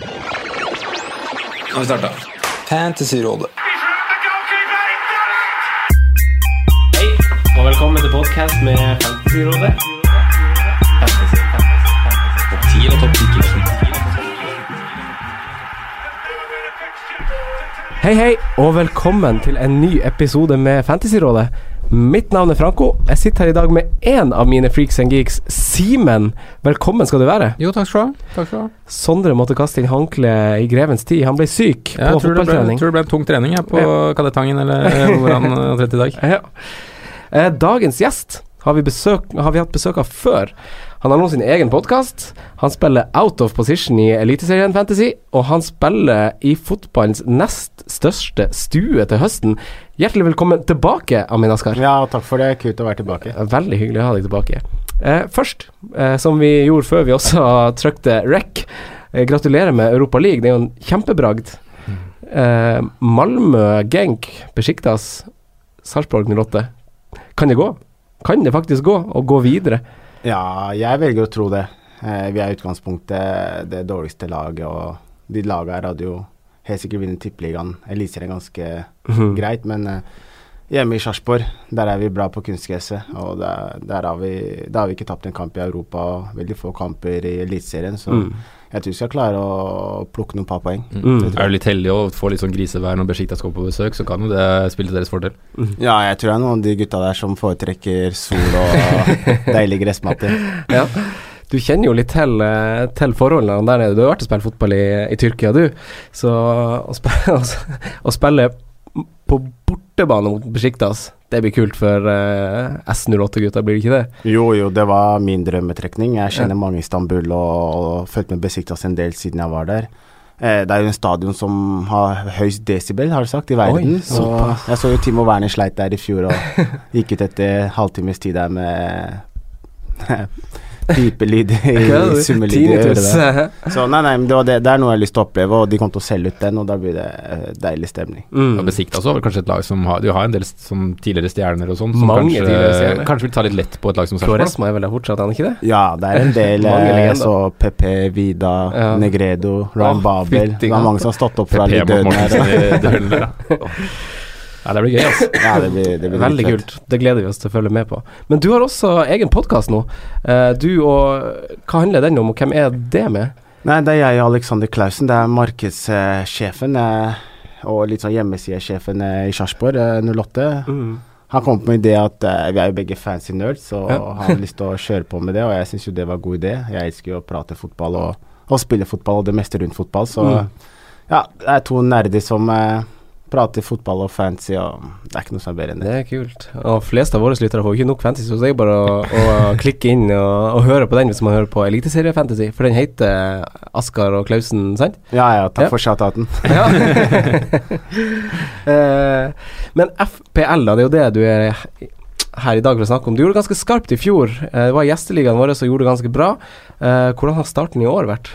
Nå har vi starta. Fantasyrådet. Hei, og velkommen til podkast med Fantasyrådet. Fantasy, fantasy, fantasy. Topp 10 og topp 10 Hei, hei, og velkommen til en ny episode med Fantasyrådet. Mitt navn er Franco. Jeg sitter her i dag med én av mine freaks and geeks, Simen. Velkommen skal du være. Jo, takk skal du ha. Takk skal du ha. Sondre måtte kaste inn håndkleet i grevens tid. Han ble syk ja, på fotballtrening. Jeg tror det ble en tung trening her på Kadettangen, eller hvor han har trent i dag. Ja. Eh, dagens gjest har vi, besøk, har vi hatt besøk av før. Han har nå sin egen podkast. Han spiller out of position i Eliteserien Fantasy, og han spiller i fotballens nest største stue til høsten. Hjertelig velkommen tilbake, Amin Askar. Ja, takk for det. Kult å være tilbake. Veldig hyggelig å ha deg tilbake. Eh, først, eh, som vi gjorde før vi også trykte rec, eh, gratulerer med Europa League. Det er jo en kjempebragd. Eh, Malmö, Genk, Besjiktas, Sarpsborg 08. Kan det gå? Kan det faktisk gå, å gå videre? Ja, jeg velger å tro det. Eh, vi er i utgangspunktet det dårligste laget, og de lagene her hadde jo helt sikkert vunnet Tippeligaen. Eliteserien ganske Mhm. greit, men eh, hjemme i Sarpsborg, der er vi bra på kunstgresset. Og der, der, har vi, der har vi ikke tapt en kamp i Europa, og veldig få kamper i Eliteserien, så Mm. jeg tror vi skal klare å plukke noen par poeng. Mm. Er du litt heldig og får litt sånn grisevær når Besiktas kommer på besøk, så kan jo det spille til deres fordel. Ja, jeg tror det er noen av de gutta der som foretrekker sol og deilig gressmatte. Ja. Du kjenner jo litt til, eh, til forholdene der nede. Du har vært og spilt fotball i, i Tyrkia, du. Så å, spille, å spille på bortebane mot Besiktas, det blir kult for uh, S08-gutta, blir det ikke det? Jo, jo, det var min drømmetrekning. Jeg kjenner mange i Istanbul og, og fulgt med Besiktas en del siden jeg var der. Eh, det er jo en stadion som har høyst desibel, har du sagt, i verden. Oi, så jeg så jo Timo Werner sleit der i fjor og gikk ut etter halvtimes tid der med pipelyd i summelyd i øret. Så nei, nei, men det, var det, det er noe jeg har lyst til å oppleve, og de kommer til å selge ut den, og da blir det eh, deilig stemning. Mm. Og også, var det kanskje et lag som har Du har en del som tidligere stjerner og sånn, som Mange kanskje, kanskje vil ta litt lett på et lag som Sarpsborg. Floresma jeg vel ha fortsatt, er han ikke det? Ja, det er en del eh. Så PP, Vida, Ja. Negredo, Ryan oh, Babel. fytti Det var mange som har stått opp fra mot døden her. Ja, det blir gøy, altså. Ja, det blir, det blir Veldig kult. Det gleder vi oss til å følge med på. Men du har også egen podkast nå. Eh, du og Hva handler den om, og hvem er det med? Nei, det er jeg Alexander Klausen. Det er markedssjefen eh, og litt sånn hjemmesidesjefen eh, i Sarpsborg, eh, 08. Han kom på en idé at uh, vi er jo begge fancy nerds, og Ja. han hadde lyst til å kjøre på med det, og jeg syns jo det var en god idé. Jeg elsker jo å prate fotball og, og spille fotball og det meste rundt fotball, så Mm. ja, det er to nerder som eh, prater fotball og fancy, og det er ikke noe som er bedre enn det. Det er kult. Og flest av våre lyttere får ikke nok fantasy, så det er bare å, å klikke inn og, og høre på den hvis man hører på Eliteserie-fantasy, for den heter Askar og Klausen, sant? Ja, ja, takk Ja. for shout-outen. Ja. Eh, men FPL, da, det er jo det du er her i dag for å snakke om. Du gjorde det ganske skarpt i fjor. Eh, Det var gjesteligaen vår som gjorde det ganske bra. Eh, hvordan har starten i år vært?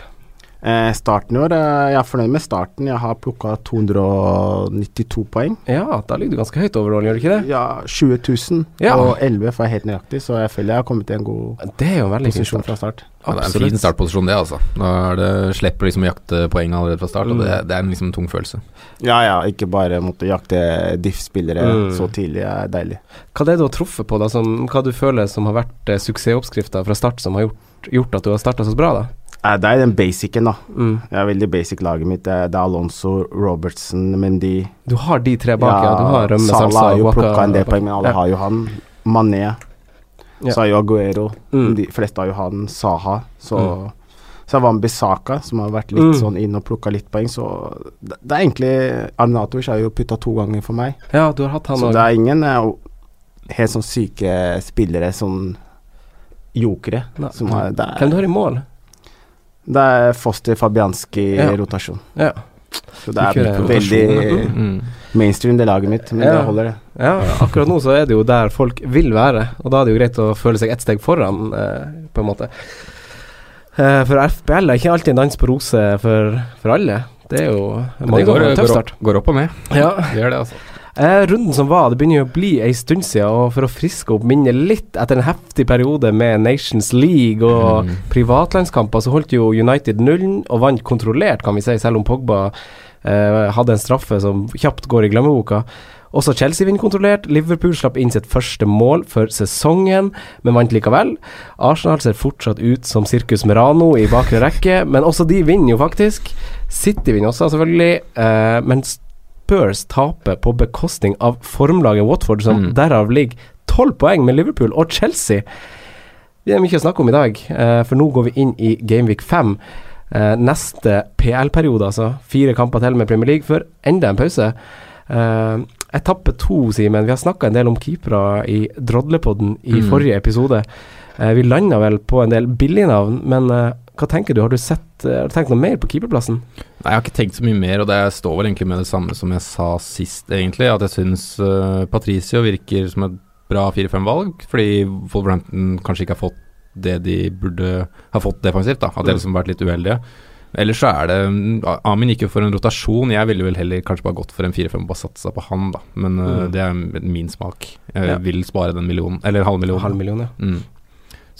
Eh, starten i år, eh, jeg er fornøyd med starten. Jeg har plukka 292 poeng. Ja, da ligger du ganske høyt overall, gjør du ikke det? Ja, 20 000 Ja. og 11 for jeg helt nøyaktig, så jeg føler jeg har kommet i en god Det er jo en veldig fin posisjon start. fra start. Ja, det er en fin startposisjon, det, altså. Da er det, slipper liksom å jakte poeng allerede fra start, og det, det er en liksom tung følelse. Ja ja, ikke bare måtte jakte diff-spillere Mm. så tidlig er deilig. Hva er det du har truffet på, da? Som, hva du føler som har vært eh, suksessoppskrifta fra start, som har gjort, gjort at du har starta så bra, da? Eh, det er den basicen, da. Mm. Det er veldig basic laget mitt. Det er, Alonso, Robertson, Mendy Du har de tre bak, ja. Du har Rømme, Salsa har jo plukka en del poeng, men alle Ja. har jo han. Mané. Ja. Så har jo Aguero. Mm. De fleste har jo han. Saha. Så Mm. Så Van Bissaka, som har vært litt Mm. sånn inn og plukka litt poeng, så det, det er egentlig Arnatovic har jo putta to ganger for meg. Ja, du har hatt han Så også. det er ingen eh, helt sånn syke spillere, sånn jokere, som har Hvem du har i mål? Det er Foster Fabianski Ja. rotasjon. Ja. Så det er veldig Mm. mainstream, det laget mitt, men Ja. det holder, det. ja, akkurat nå så er det jo der folk vil være, og da er det jo greit å føle seg ett steg foran, eh, på en måte. Eh, for FBL er ikke alltid en dans på roser for, for alle. Det er jo mange går, en tøff går, start. opp, går opp og med. Ja. Det gjør det, altså. Eh, runden som var, det begynner jo å bli ei stund siden, og for å friske opp minnet litt etter en heftig periode med Nations League og mm. privatlandskamper, så holdt jo United nullen og vant kontrollert, kan vi si, selv om Pogba eh, hadde en straffe som kjapt går i glemmeboka. Også Chelsea vinner kontrollert. Liverpool slapp inn sitt første mål for sesongen, men vant likevel. Arsenal ser fortsatt ut som Sirkus Merano i bakre rekke, men også de vinner jo faktisk. City vinner også, selvfølgelig. Eh, men Spurs taper på bekostning av formlaget Watford, som mm. derav ligger tolv poeng med Liverpool og Chelsea. Det er mye å snakke om i dag, eh, for nå går vi inn i Gameweek 5. Eh, neste PL-periode, altså. Fire kamper til med Premier League før enda en pause. Etappe to, Simen. Vi har snakka en del om keepere i Drodlepodden i mm. forrige episode. Vi landa vel på en del billignavn, men hva tenker du? Har du, sett, har du tenkt noe mer på keeperplassen? Nei, jeg har ikke tenkt så mye mer, og det står vel egentlig med det samme som jeg sa sist, egentlig. At jeg syns Patricio virker som et bra 4-5-valg, fordi Wolverhampton kanskje ikke har fått det de burde ha fått defensivt. da At de har liksom vært litt uheldige. Ellers så er det Amin gikk jo for en rotasjon. Jeg ville vel heller kanskje bare gått for en 4-5 og bare satsa på han, da. Men uh, mm. det er min smak. Jeg ja. vil spare den millionen, eller halv million. Halv million, ja. Mm.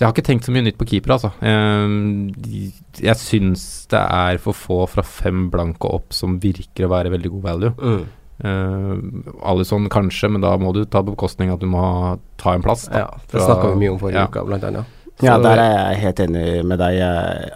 Så jeg har ikke tenkt så mye nytt på keeper, altså. Jeg, jeg syns det er for få fra fem blanke opp som virker å være veldig god value. Mm. Uh, Alison kanskje, men da må du ta på bekostning at du må ta en plass. Da, ja, det snakka vi mye om forrige ja. uke, blant annet. Ja, der er jeg helt enig med deg.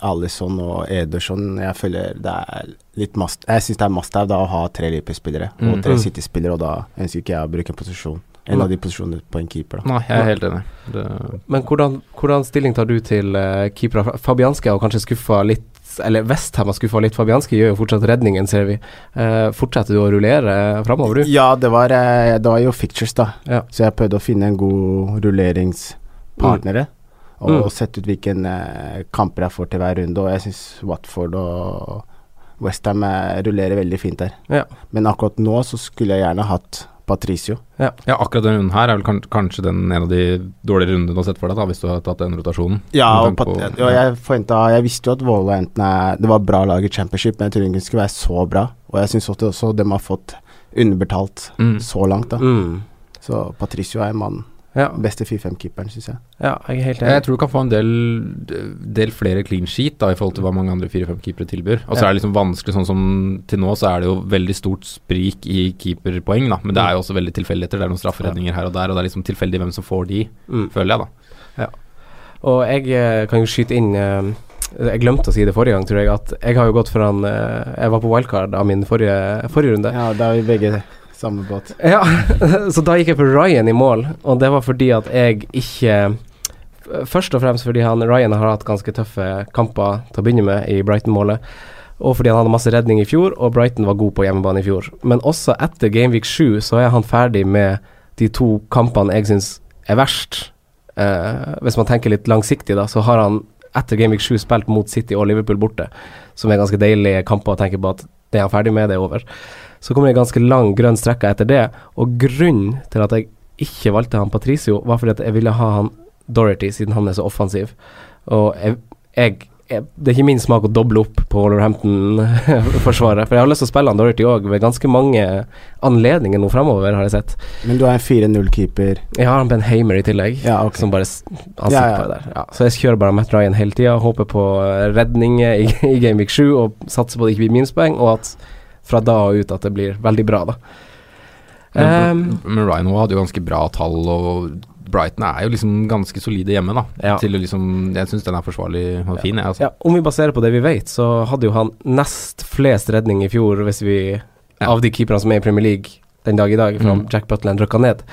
Alison og Ederson. Jeg føler det er litt must Jeg syns det er must have å ha tre Liverpool-spillere mm. og tre mm. City-spillere, og da ønsker ikke jeg å bruke en posisjon. En av de posisjonene på en keeper. Da. Nei, jeg er helt enig. Det Men hvordan, hvordan, stilling tar du til uh, keepere? Fabianski har kanskje skuffa litt eller Westham har skuffa litt. Fabianski gjør jo fortsatt redningen, ser vi. Uh, fortsetter du å rullere framover, du? Ja, det var, uh, det var jo fictures, da. Ja. Så jeg prøvde å finne en god rulleringspartnere. Mm og mm. sett ut hvilke eh, kamper jeg får til hver runde. Og jeg syns Watford og Westham eh, rullerer veldig fint der. Ja. Men akkurat nå så skulle jeg gjerne hatt Patricio. Ja, ja akkurat denne runden her er vel kan, kanskje den en av de dårligere rundene du har sett for deg, da, hvis du har tatt den rotasjonen. Ja, og på, ja jeg, forventet, jeg visste jo at Wolverhampton Det var bra lag i championship, men jeg trodde ikke det skulle være så bra. Og jeg syns også de har fått underbetalt mm. så langt, da. Mm. Så Patricio er mannen. Ja. Beste 4-5-keeperen, syns jeg. Ja, jeg er helt enig. Jeg tror du kan få en del, del flere clean sheet da, i forhold til hva mange andre 4-5-keepere tilbyr. Og så ja. er det liksom vanskelig, sånn som til nå, så er det jo veldig stort sprik i keeperpoeng, da. Men det er jo også veldig tilfeldigheter. Det er noen strafferedninger her og der, og det er liksom tilfeldig hvem som får de, mm. føler jeg, da. Ja. Og jeg eh, kan jo skyte inn uh, jeg glemte å si det forrige gang, tror jeg. At jeg har jo gått foran uh, Jeg var på wildcard av min forrige, forrige runde. Ja, da er vi begge samme båt. Ja, så da gikk jeg på Ryan i mål, og det var fordi at jeg ikke Først og fremst fordi han Ryan har hatt ganske tøffe kamper til å begynne med i Brighton-målet. Og fordi han hadde masse redning i fjor, og Brighton var god på hjemmebane i fjor. Men også etter Gameweek 7 så er han ferdig med de to kampene jeg syns er verst. Eh, hvis man tenker litt langsiktig, da, så har han etter Gameweek 7 spilt mot City og Liverpool borte, som er ganske deilige kamper å tenke på at det er han ferdig med, det er over. Så kommer det en ganske lang grønn strekke etter det, og grunnen til at jeg ikke valgte han Patricio, var fordi at jeg ville ha han Dorothy, siden han er så offensiv. Og jeg, jeg, jeg det er ikke min smak å doble opp på Wolverhampton-forsvaret. For jeg har lyst til å spille han Dorothy òg, ved ganske mange anledninger nå fremover, har jeg sett. Men du er en 4-0-keeper? Jeg har en Ben Hamer i tillegg, ja, okay. som bare Han ja, ja. bare der. Så jeg kjører bare Matt Ryan hele tida, håper på redninger i, i Game Week 7 og satser på at det ikke blir minuspoeng, og at fra da og ut at det blir veldig bra, da. Um, men Ryan hadde jo ganske bra tall, og Brighton er jo liksom ganske solide hjemme, da. Ja. Til liksom, jeg syns den er forsvarlig og fin, jeg, altså. Ja, om vi baserer på det vi vet, så hadde jo han nest flest redning i fjor, hvis vi ja. Av de keeperne som er i Premier League den dag i dag, fra mm. Jack Butland rykka ned.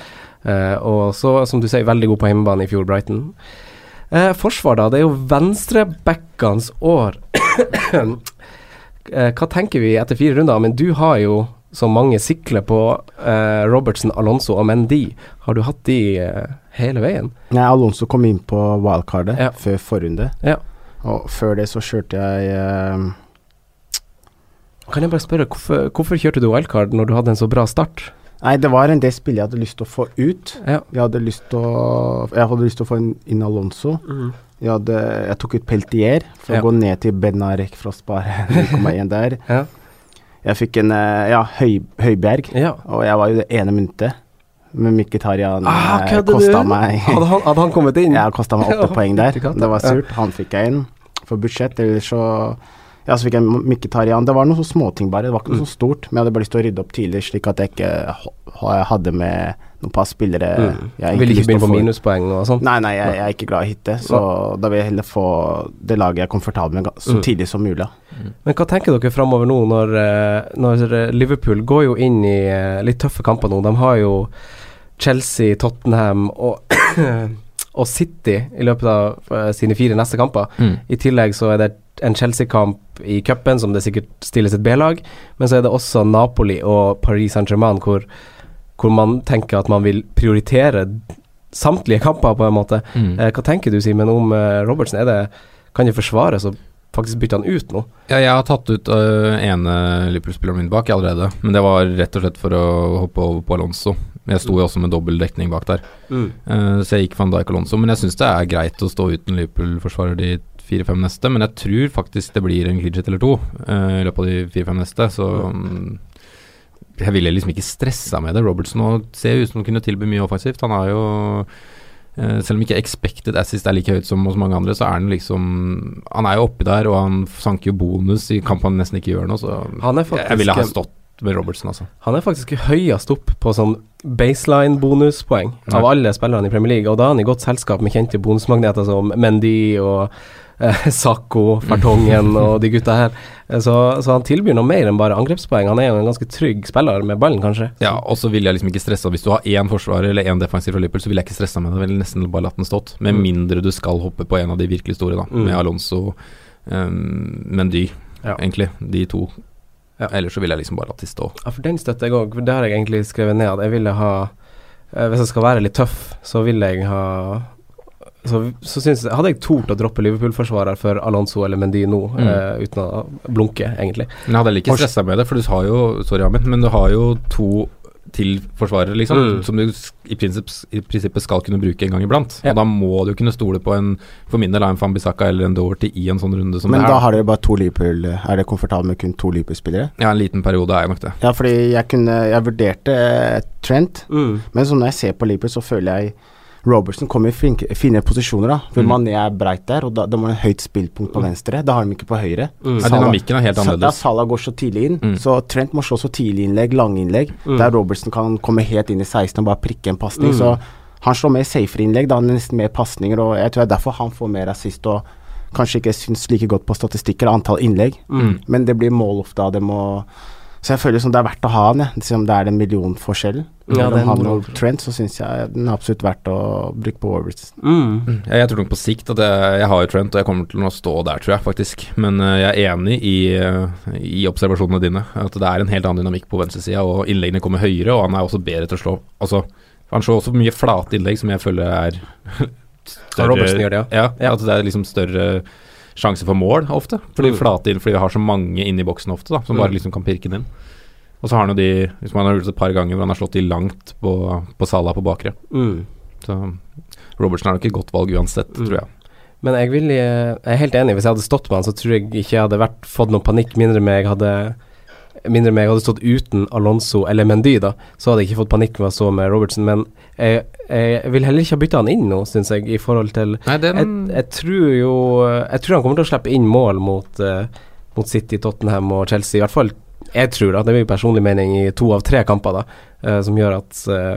Uh, og så, som du sier, veldig god på hjemmebane i fjor, Brighton. Uh, forsvar, da. Det er jo venstrebackenes år. Eh, hva tenker vi etter fire runder? Men du har jo, som mange sikler på, eh, Robertson, Alonso og Mendy. Har du hatt de eh, hele veien? Nei, Alonso kom inn på wildcardet ja. før forrunde. Ja. Og før det så kjørte jeg eh, Kan jeg bare spørre, hvorfor, hvorfor kjørte du wildcard når du hadde en så bra start? Nei, det var en del spillere jeg hadde lyst til å få ut. Ja. Jeg, hadde lyst til å, jeg hadde lyst til å få inn Alonso. Mm. Jeg, hadde, jeg, tok ut Peltier for ja. å gå ned til Benarek for å spare 0,1 der. Ja. Jeg fikk en uh, ja, Høy, Høibjerg, Ja. og jeg var jo det ene minuttet. Men Mkhitaryan Ah, uh, kosta meg Hadde han, hadde han kommet inn? Ja, kosta meg åtte poeng der. Det var surt. Han fikk jeg inn for budsjett. Eller så Ja, så fikk jeg Mkhitaryan. Det var noen småting bare. Det var ikke noe Mm. så stort. Men jeg hadde bare lyst til å rydde opp tidlig, slik at jeg ikke hadde med noen par spillere Mm. jeg Vil ikke begynne på minuspoeng og sånn? Nei, nei, jeg, jeg er ikke glad i hytte hitte, så da vil jeg heller få det laget jeg er komfortabel med, så Mm. tidlig som mulig. Men hva tenker dere framover nå, når, eh, når eh, Liverpool går jo inn i eh, litt tøffe kamper nå? De har jo Chelsea, Tottenham og, og City i løpet av sine fire neste kamper. Mm. I tillegg så er det en Chelsea-kamp i cupen som det sikkert stilles et B-lag, men så er det også Napoli og Paris Saint-Germain hvor, hvor man tenker at man vil prioritere samtlige kamper, på en måte. Mm. Eh, hva tenker du, Simen, om eh, Robertsen? Er det, kan det forsvares å faktisk bytte han ut nå? Ja, jeg har tatt ut øh, ene Liverpool-spilleren min bak allerede, men det var rett og slett for å hoppe over på Alonso. Jeg sto jo også med dobbel dekning bak der, Eh, så jeg gikk van Dijk Alonso. Men jeg syns det er greit å stå uten Liverpool-forsvarer de fire-fem neste, men jeg tror faktisk det blir en clean sheet eller to uh, i løpet av de fire-fem neste, så um, jeg ville liksom ikke stressa med det. Robertson og ser ut som han kunne tilby mye offensivt. Han har jo uh, selv om ikke expected assist er like høyt som hos mange andre, så er han liksom Han er jo oppi der, og han sanker jo bonus i kamp han nesten ikke gjør noe, så faktisk, jeg ville ha stått med Robertson, altså. han er faktisk høyest opp på sånn baseline-bonuspoeng av alle spillerne i Premier League, og da er han i godt selskap med kjente bonusmagneter som Mendy og eh, Sakko, Fartongen og de gutta her. Så, så han tilbyr noe mer enn bare angrepspoeng. Han er jo en ganske trygg spiller med ballen, kanskje. Ja, og så vil jeg liksom ikke stresse Hvis du har én forsvarer eller én defensiv fra Liverpool, så vil jeg ikke stresse med det. Jeg ville nesten bare latt den stått. Med Mm. mindre du skal hoppe på en av de virkelig store, da. Mm. Med Alonso, um, Mendy, Ja. egentlig. De to. Ja. Ellers så vil jeg liksom bare latt de stå. Ja, for den støtter jeg òg. Det har jeg egentlig skrevet ned. At jeg ville ha eh, Hvis jeg skal være litt tøff, så vil jeg ha så, så synes jeg, Hadde jeg tort å droppe Liverpool-forsvarer for Alonso eller Mendy nå, Mm. eh, uten å blunke, egentlig. Men jeg hadde ikke stressa med det, for du har jo Sorry, Amin, men du har jo to til forsvarere, liksom, Mm. som du i, prinsipp, i prinsippet skal kunne bruke en gang iblant. Ja. Og da må du kunne stole på en For min del er en Fambisaka eller en Doverty i en sånn runde som Men det da har dere bare to Liverpool Er dere komfortable med kun to Liverpool-spillere? Ja, en liten periode er jeg nok det. Ja, fordi jeg kunne Jeg vurderte Trent, mm. men så når jeg ser på Liverpool, så føler jeg Robertson kommer i flinke, fine posisjoner, da. For Mm. Mané er breit der, og da, da må han ha høyt spillpunkt på Mm. venstre. Det har de ikke på høyre. Mm. Salah- dynamikken er helt annerledes Da. Salah går så tidlig inn, Mm. så Trent må slå så tidlig innlegg, lange innlegg, Mm. der Robertson kan komme helt inn i 16 og bare prikke en pasning. Mm. Så han slår mer safere innlegg, da han er nesten mer pasninger, og jeg tror det er derfor han får mer assist og kanskje ikke syns like godt på statistikker, antall innlegg, Mm. men det blir mål ofte av dem og Så jeg føler som det er verdt å ha han, jeg. Selv det er en millionforskjellen Ja, mellom han og. Trent, så syns jeg den er absolutt verdt å bruke på Robertson. Mm. Mm. Jeg, jeg tror nok på sikt at jeg, jeg har jo Trent, og jeg kommer til å stå der, tror jeg faktisk. Men uh, jeg er enig i, uh, i observasjonene dine. At det er en helt annen dynamikk på venstresida, og innleggene kommer høyere, og han er også bedre til å slå Altså, han slår også mye flate innlegg, som jeg føler er større, Robertson gjør det, ja. ja. At det er liksom større sjanse for mål ofte. Fordi Mm. flate inn, fordi vi har så mange inni boksen ofte, da, som Mm. bare liksom kan pirke den inn. Og så har han jo de Hvis man har gjort det et par ganger hvor han har slått de langt på, på Salah på bakre. Mm. Så Robertsen er nok et godt valg uansett, Mm. tror jeg. Men jeg, vil, jeg er helt enig. Hvis jeg hadde stått med han, så tror jeg ikke jeg hadde vært, fått noen panikk, mindre med jeg hadde Mindre med jeg hadde stått uten Alonso eller Mendy, da. Så hadde jeg ikke fått panikk med å stå med Robertsen. Men jeg, jeg vil heller ikke ha bytta han inn nå, syns jeg, i forhold til Nei, den jeg, jeg tror jo Jeg tror han kommer til å slippe inn mål mot, uh, mot City, Tottenham og Chelsea. I hvert fall jeg tror, da, det er min personlige mening, i to av tre kamper, da, uh, som gjør at uh,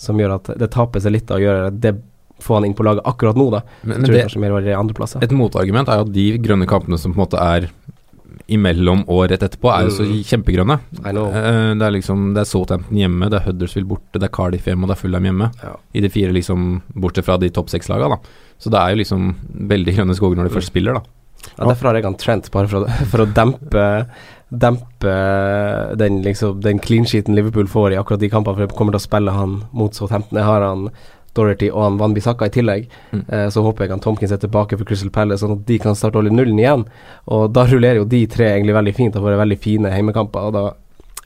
Som gjør at det taper seg litt å gjøre det få han inn på laget akkurat nå, da. Men, men det, det et motargument er jo at de grønne kampene som på en måte er imellom og rett etterpå, er jo så Mm. kjempegrønne. Eh, det er liksom Det er Southampton hjemme, det er Huddersfield borte, det er Cardiff hjemme og det er Fulham hjemme. Ja. I de fire, liksom, bortsett fra de topp seks-laga, da. Så det er jo liksom veldig grønne skoger når de Mm. først spiller, da. Ja, derfor har jeg han Trent, bare for å, for å dempe Dempe den, liksom, den clean sheeten Liverpool får i akkurat de kampene, for jeg kommer til å spille han mot Southampton. Jeg har han Dorothy og han Van Bissaka i tillegg. Mm. Eh, så håper jeg han Tomkins er tilbake for Crystal Palace, sånn at de kan starte å holde nullen igjen. Og da rullerer jo de tre egentlig veldig fint og får veldig fine heimekamper. Og da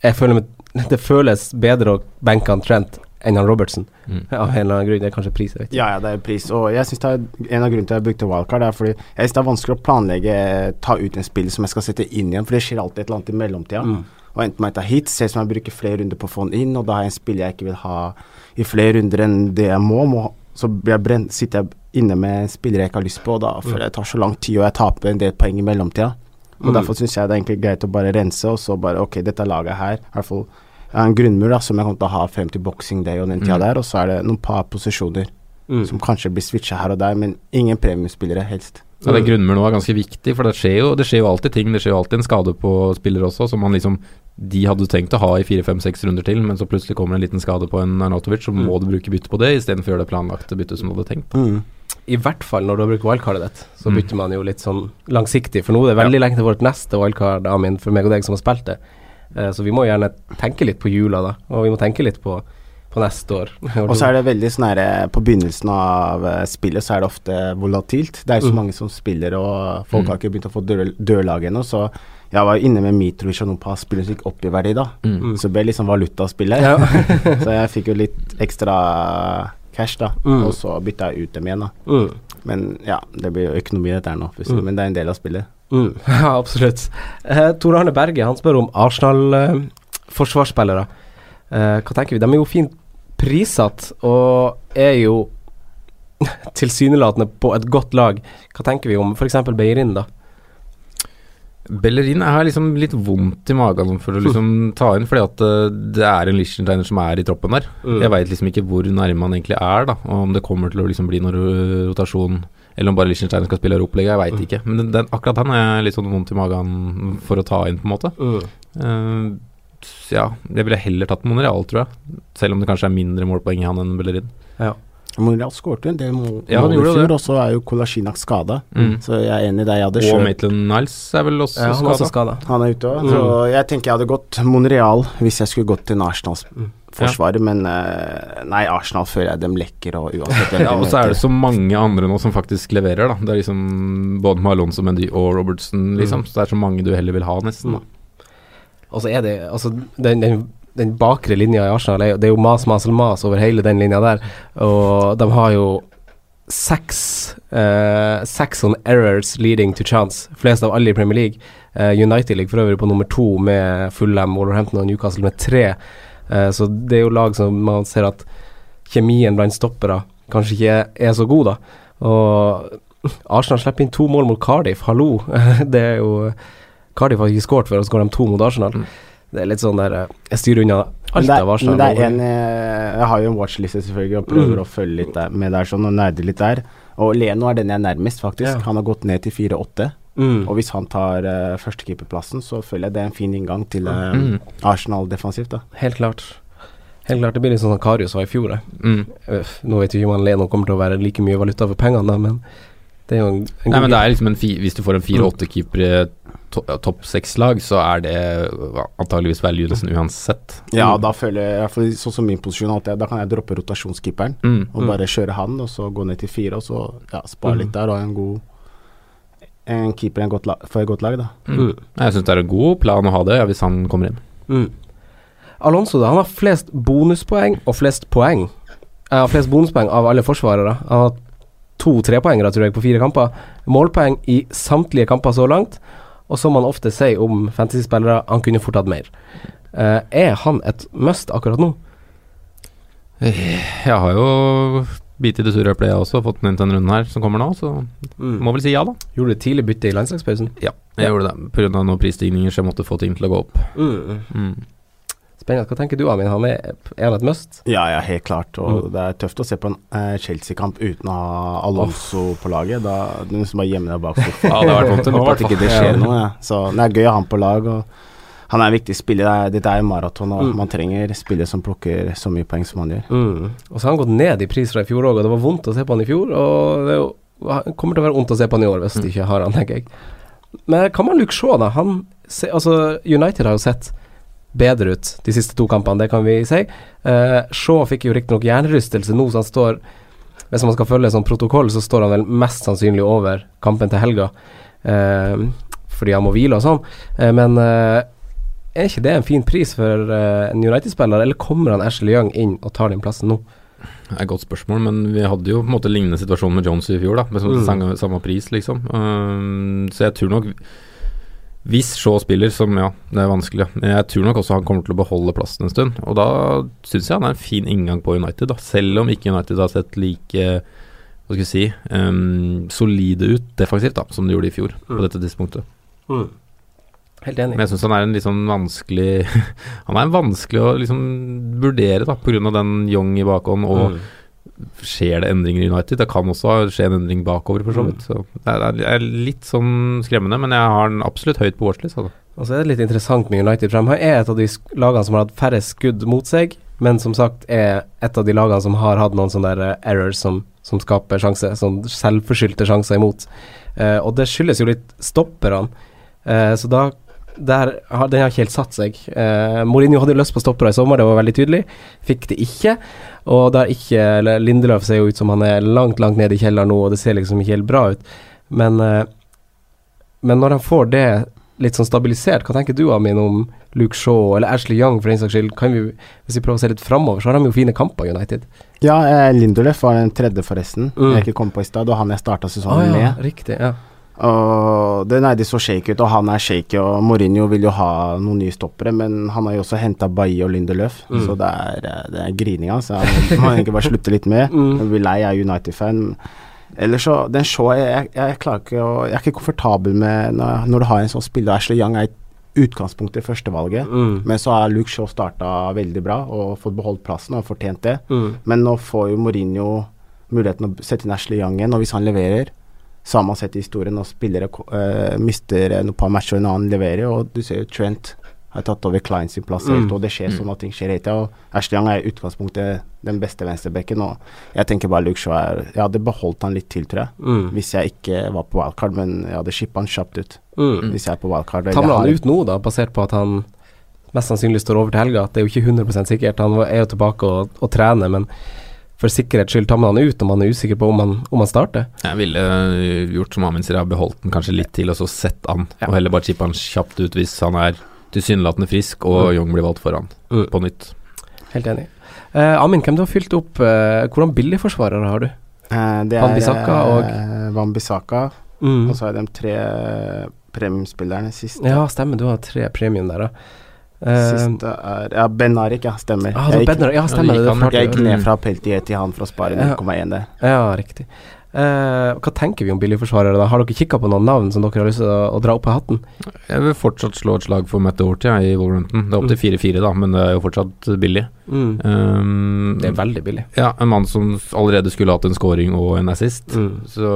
jeg føler meg, Det føles bedre å benke han Trent enn han Robertsen. Mm. av en eller annen grunn. Det er kanskje pris, jeg vet ikke. Ja, ja, det er pris. Og jeg synes det er en av grunnene til at jeg brukte wildcard, er fordi jeg synes det er vanskelig å planlegge ta ut en spill som jeg skal sette inn igjen, for det skjer alltid et eller annet i mellomtida. Mm. Og enten må jeg ta hit, se som jeg bruker flere runder på å få den inn, og da har jeg en spiller jeg ikke vil ha i flere runder enn det jeg må, må så brent, sitter jeg inne med spillere jeg ikke har lyst på, og da føler jeg det tar så lang tid, og jeg taper en del poeng i mellomtida. Og mm. Derfor syns jeg det er egentlig greit å bare rense, og så bare ok, dette laget her, i hvert fall jeg en grunnmur da, som jeg kommer til å ha frem til boxing day og den tida mm. der, og så er det noen par posisjoner mm. som kanskje blir switcha her og der, men ingen premiumspillere, helst. Ja, Den grunnmuren var ganske viktig, for det skjer, jo, det skjer jo alltid ting. Det skjer jo alltid en skade på spillere også, som man liksom de hadde tenkt å ha i fire, fem, seks runder til, men så plutselig kommer en liten skade på en Arnautovic, så mm. må du bruke bytte på det istedenfor å gjøre det planlagte byttet som du hadde tenkt. Mm. I hvert fall når du har brukt wildcardet ditt, så mm. bytter man jo litt sånn langsiktig. For nå er det veldig ja. lenge til vårt neste wildcard, Amin, for meg og deg som har spilt det. Uh, så vi må gjerne tenke litt på jula, da. Og vi må tenke litt på på neste år. og så er det veldig sånn her eh, På begynnelsen av uh, spillet så er det ofte volatilt. Det er jo så mm. mange som spiller, og folk mm. har ikke begynt å få dør, dørlag ennå, så jeg var inne med Mitrovic og noen par spillere som gikk opp i verdi, da. Mm. Så det ble liksom valutaspillet. Ja. så jeg fikk jo litt ekstra cash, da. Mm. Og så bytta jeg ut dem igjen, da. Mm. Men ja, det blir jo økonomi dette her nå, mm. men det er en del av spillet. Mm. Ja, absolutt. Eh, Tor Arne Berge han spør om Arsenal-forsvarsspillere. Eh, hva tenker vi? De er jo fint prissatt, og er jo tilsynelatende på et godt lag. Hva tenker vi om f.eks. Beirin, da? Bellerin er liksom litt vondt i magen for å liksom ta inn, fordi at uh, det er en Lichtensteiner som er i troppen der. Mm. Jeg veit liksom ikke hvor nærme han egentlig er, da, og om det kommer til å liksom bli noen rotasjon, eller om bare Lichtensteiner skal spille Europaliga, jeg veit mm. ikke. Men den, den, akkurat han er litt sånn vondt i magen for å ta inn, på en måte. Mm. Uh, ja, jeg ville heller tatt Monreal, tror jeg. Selv om det kanskje er mindre målpoeng i han enn Bellerin. Ja. Monreal skåret en del mål ja, i fjor, og så er jo Kolasjinak skada. Mm. Så jeg er enig i deg. Og Maitland Niles er vel også ja, skada. Han er ute òg. Mm. Så jeg tenker jeg hadde gått Monreal hvis jeg skulle gått til Arsenals mm. forsvar, ja. men uh, nei, Arsenal føler jeg dem lekker og uansett. ja, og så er det så mange andre nå som faktisk leverer, da. Det er liksom både Malonzo Mendy og Robertson, liksom. Mm. Så det er så mange du heller vil ha, nesten. da. Og så er det Altså, den, den den bakre linja i Arsenal er, det er jo mas, mas, mas over hele den linja der. Og de har jo seks uh, seks on errors leading to chance, flest av alle i Premier League. Uh, United ligger for øvrig på nummer to med Fulham, Wolverhampton og Newcastle med tre. Uh, så det er jo lag som man ser at kjemien blant stoppere kanskje ikke er så god, da. Og Arsenal slipper inn to mål mot Cardiff, hallo. det er jo Cardiff har ikke skåret før, og så går de to mot Arsenal. Mm. Det er litt sånn der eh, Jeg styrer unna alt av Arsenal. Men det er en eh, Jeg har jo en watchliste, selvfølgelig, og prøver mm. å følge litt der, med der sånn, og nerde litt der. Og Leno er den jeg er nærmest, faktisk. Ja. Han har gått ned til 4-8. Mm. Og hvis han tar uh, førstekeeperplassen, så føler jeg det er en fin inngang til uh, mm. Arsenal defensivt. da Helt klart. Helt klart, Det blir litt sånn som Karius var i fjor. Mm. Nå vet vi ikke om Leno kommer til å være like mye valuta for pengene, men det er jo en, en Nei, men det er liksom en Hvis du får en 4-8-keeper i to, topp seks-lag, så er det antageligvis value nesten uansett. Ja, da føler jeg, iallfall sånn som min posisjon, at jeg, da kan jeg droppe rotasjonskeeperen mm, og mm. bare kjøre han, og så gå ned til fire, og så ja, spare mm. litt der og ha en god en keeper en lag, for et godt lag, da. Mm. Jeg syns det er en god plan å ha det, hvis han kommer inn. Mm. Alonso da, han har flest bonuspoeng og flest poeng. Jeg har flest bonuspoeng av alle forsvarere. Han har to trepoengere, tror jeg, på fire kamper. Målpoeng i samtlige kamper så langt. Og som man ofte sier om fantasyspillere, han kunne fort hatt mer. Uh, er han et must akkurat nå? Jeg har jo bitt i det sure eplet, jeg også. Fått den inn til den runden her som kommer nå, så mm. må vel si ja, da. Gjorde du tidlig bytte i landslagspausen? Ja, jeg ja. gjorde det. Pga. noen prisstigninger så jeg måtte få ting til å gå opp. Mm. Mm. Spennende. Hva tenker du, Amin? Han er, er han et must? Ja, ja, helt klart. Og mm. det er tøft å se på en uh, Chelsea-kamp uten å ha Alonso oh. på laget. Da Du nesten bare gjemme deg bak sofaen. ja, det har vært vondt nå, at ikke det skjer noe. Ja. Så det er gøy å ha han på lag. Og han er en viktig spiller. Dette er maraton, og mm. man trenger spillere som plukker så mye poeng som han gjør. Mm. Og så har han gått ned i pris fra i fjor òg, og det var vondt å se på han i fjor. Og det jo, kommer til å være vondt å se på han i år hvis de mm. ikke har han, tenker jeg. Men kan man Luke Shaw, da? Han, altså, United har jo sett bedre ut de siste to kampene, det kan vi si. Uh, Shaw fikk jo riktignok hjernerystelse nå, så han står Hvis man skal følge sånn protokoll, så står han vel mest sannsynlig over kampen til helga. Uh, fordi han må hvile og sånn. Uh, men er ikke det en fin pris for en United-spiller, eller kommer han Ashley Young inn og tar den plassen nå? Det er et godt spørsmål, men vi hadde jo på en måte lignende situasjon med Jones i fjor, da. Med mm. samme, samme pris, liksom. Um, så jeg tror nok Hvis Shaw spiller, som ja, det er vanskelig, men jeg tror nok også han kommer til å beholde plassen en stund. Og da syns jeg han er en fin inngang på United, da. selv om ikke United har sett like hva skal vi si um, solide ut defensivt da, som de gjorde i fjor, mm. på dette tidspunktet. Mm. Helt enig. Men jeg syns han er en litt sånn vanskelig Han er vanskelig å liksom vurdere, da, pga. den Young i bakhånd og mm. Skjer det endringer i United? Det kan også skje en endring bakover, for så vidt. Så det er, litt sånn skremmende, men jeg har den absolutt høyt på watchlist. Altså. Og så er det litt interessant med United, de er et av de lagene som har hatt færre skudd mot seg, men som sagt er et av de lagene som har hatt noen sånne der eh, errors som, som skaper sjanser, sånn selvforskyldte sjanser imot. Uh, og det skyldes jo litt stopperne. Uh, så da der, den har ikke helt satt seg. Eh, Mourinho hadde lyst på stoppere i sommer, det var veldig tydelig. Fikk det ikke. Og der ikke eller Lindeløf ser jo ut som han er langt, langt nede i kjelleren nå, og det ser liksom ikke helt bra ut. Men, eh, men når han får det litt sånn stabilisert, hva tenker du Amin om Luke Shaw eller Ashley Young for den saks skyld? Kan vi, hvis vi prøver å se litt framover, så har de jo fine kamper, United. Ja, eh, Lindeløf var den tredje, forresten. Mm. Jeg ikke kom på i stad, og han jeg starta sesongen ah, ja, med. Riktig, ja. Og det, nei, de så shake ut, og han er shaky, og Mourinho vil jo ha noen nye stoppere, men han har jo også henta Bailly og Lindelöf, mm. så det er, eh, det er grininga. Så han må egentlig bare slutte litt med. Mm. Jeg blir lei, jeg er United-fan. Eller så Den show, jeg, jeg, klarer ikke å Jeg er ikke komfortabel med når, når du har en sånn spiller. Ashley Young er utgangspunktet førstevalget, mm. men så har Luke Shaw starta veldig bra og fått beholdt plassen og fortjent det. Mm. Men nå får jo Mourinho muligheten å sette inn Ashley Young igjen, og hvis han leverer man sett i historien når spillere uh, mister et par matcher og en annen leverer, og du ser jo Trent har tatt over Klein sin plass helt, mm. og det skjer sånn at ting skjer hele tida. Ashley Young er i utgangspunktet den beste venstrebekken, og jeg tenker bare Luke Shaw er Jeg hadde beholdt han litt til, tror jeg, mm. hvis jeg ikke var på wildcard, men jeg hadde shippa han kjapt ut mm. hvis jeg er på wildcard. Tar man han ut nå, da, basert på at han mest sannsynlig står over til helga? Det er jo ikke 100 sikkert. Han er jo tilbake og, og trener, men for sikkerhets skyld tar man han ut om man er usikker på om han, om han starter? Jeg ville uh, gjort som Amin sier, beholdt den kanskje litt til, og så sett han. Ja. Og heller bare chippe han kjapt ut hvis han er tilsynelatende frisk og mm. Young blir valgt foran mm. på nytt. Helt enig. Uh, Amin, hvem du har fylt opp uh, Hvordan billigforsvarere har du? Uh, det er og Wambisaka, mm. og så har jeg de tre premiumspillerne sist. Ja, stemmer. Du har tre premium der, da. Siste er Ja, Ben Arik, ja. Stemmer. Ah, jeg, gikk, ja, stemmer. Jeg, jeg gikk ned fra Peltier til han for å spare 0,1 der. Ja, riktig. Uh, hva tenker vi om billigforsvarere? da? Har dere kikka på noen navn som dere har lyst til å, å, dra opp av hatten? Jeg vil fortsatt slå et slag for Matt Doherty i Wolverhampton. Det er opp til 4-4, mm. da, men det er jo fortsatt billig. Mm. Um, det er veldig billig. Ja, en mann som allerede skulle hatt en scoring og en assist. Mm. Så,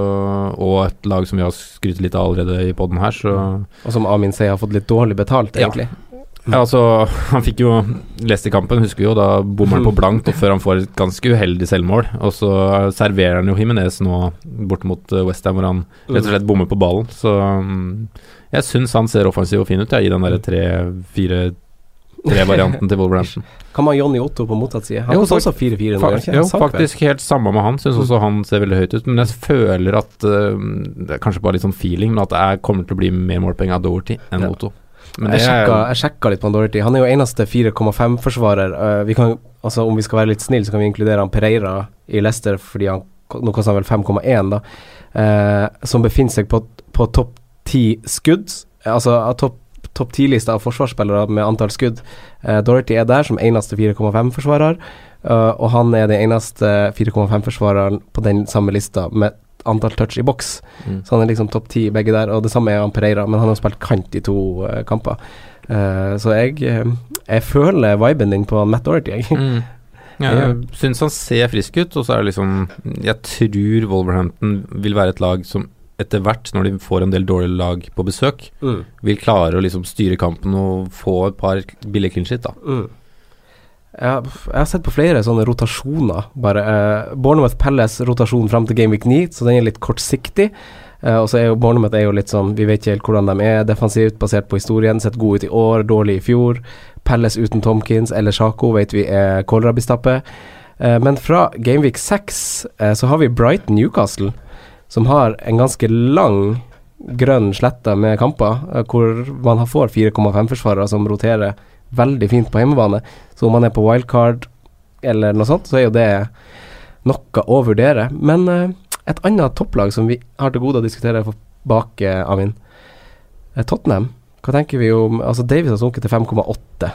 og et lag som vi har skrytt litt av allerede i poden her, så Og som Amin sier har fått litt dårlig betalt, egentlig. Ja. Ja, altså, han fikk jo lest i kampen, husker jo, da bommer han på blankt og før han får et ganske uheldig selvmål. Og så serverer han jo Himinez nå bort mot eh, Westham, hvor han rett og slett bommer på ballen. Så mm, jeg syns han ser offensiv og fin ut, ja, i den derre tre-fire-tre-varianten til Wolverhampton. Kan man Johnny Otto på motsatt side? Han koster også 4-4 nå, ikke? Jo, faktisk helt samme med han. Syns også han ser veldig høyt ut. Men jeg føler at uh, Det er kanskje bare litt sånn feeling, men at det er, kommer til å bli mer målpenger av Doherty enn ja. Otto. Men jeg, sjekka, jeg sjekka litt på Doherty. Han er jo eneste 4,5-forsvarer. Uh, vi altså, om vi skal være litt snille, så kan vi inkludere han Pereira i Leicester, fordi han nå koster han vel 5,1, da. Uh, som befinner seg på, på topp ti skudd. Altså topp topp ti-lista av forsvarsspillere med antall skudd. Uh, Dorothy er der som eneste 4,5-forsvarer, uh, og han er den eneste 4,5-forsvareren på den samme lista med antall touch i boks. Mm. Så han er liksom topp ti begge der. Og det samme er han Pereira, men han har spilt kant i to uh, kamper. Uh, så jeg, uh, jeg føler viben din på Matt Dorothy, jeg. Mm. Ja, jeg syns han ser frisk ut, og så er det liksom Jeg tror Wolverhampton vil være et lag som etter hvert, når de får en del dårlige lag på besøk, mm. vil klare å liksom styre kampen og få et par billige clean shit, da. Mm. Jeg, jeg, har sett på flere sånne rotasjoner. Bare uh, Bournemouth Palace rotasjon fram til Game Week 9, så den er litt kortsiktig. Uh, og så er jo Bournemouth er jo litt sånn Vi vet ikke helt hvordan de er defensivt, basert på historien. Sett gode ut i år, dårlig i fjor. Palace uten Tomkins eller Sjako vet vi er kålrabistappe. Uh, men fra Game Week 6 uh, så har vi Brighton Newcastle, som har en ganske lang grønn slette med kamper, hvor man får 4,5-forsvarere som roterer veldig fint på hjemmebane. Så om man er på wildcard eller noe sånt, så er jo det noe å vurdere. Men uh, et annet topplag som vi har til gode å diskutere bak, Amin, Tottenham. Hva tenker vi om Altså, Davies har sunket til 5,8.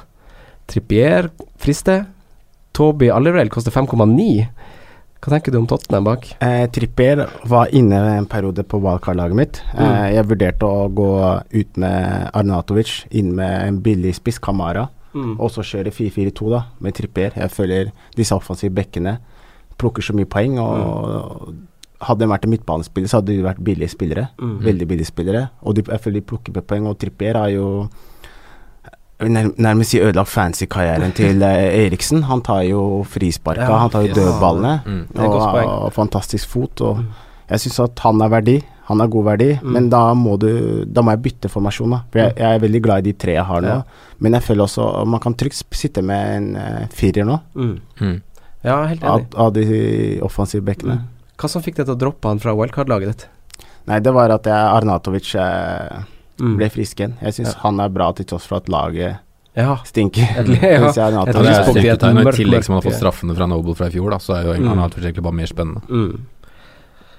Trippier frister. Toby Allerell koster 5,9. Hva tenker du om Tottenham bak? Eh, Trippier var inne en periode på wildcard-laget mitt. Mm. Eh, jeg vurderte å gå ut med Arnatovic, inn med en billig spiss, Kamara, Mm. og så kjøre 4-4-2 da, med Trippier. Jeg føler disse offensive bekkene plukker så mye poeng, og hadde de vært en midtbanespiller, så hadde de vært billige spillere. Mm. Veldig billige spillere. Og de, jeg føler de plukker poeng, og Trippier har jo nærmest si ødelagt fancy-karrieren til eh, Eriksen. Han tar jo frisparka, Ja, han tar jo yes. dødballene. Mm. Og har fantastisk fot. Og Mm. jeg syns at han er verdi. Han er god verdi, Mm. men da må du Da må jeg bytte formasjon, da. For jeg, jeg er veldig glad i de tre jeg har nå. Ja. Men jeg føler også Man kan trygt sitte med en uh, firer nå, Mm. Mm. Ja, helt enig. av de offensive bekkene. Mm. Hva som fikk deg til å droppe han fra wildcard-laget ditt? Nei, det var at jeg, Arnatovic eh, Mm. ble frisk igjen. Jeg syns Ja. han er bra til tross for at laget Ja. stinker. Ja. jeg, jeg jeg, jeg, det er lyspunkt i tillegg som han har fått straffene fra Noble fra i fjor, da, så er jo Mm. Arnautovic egentlig bare mer spennende. Mm.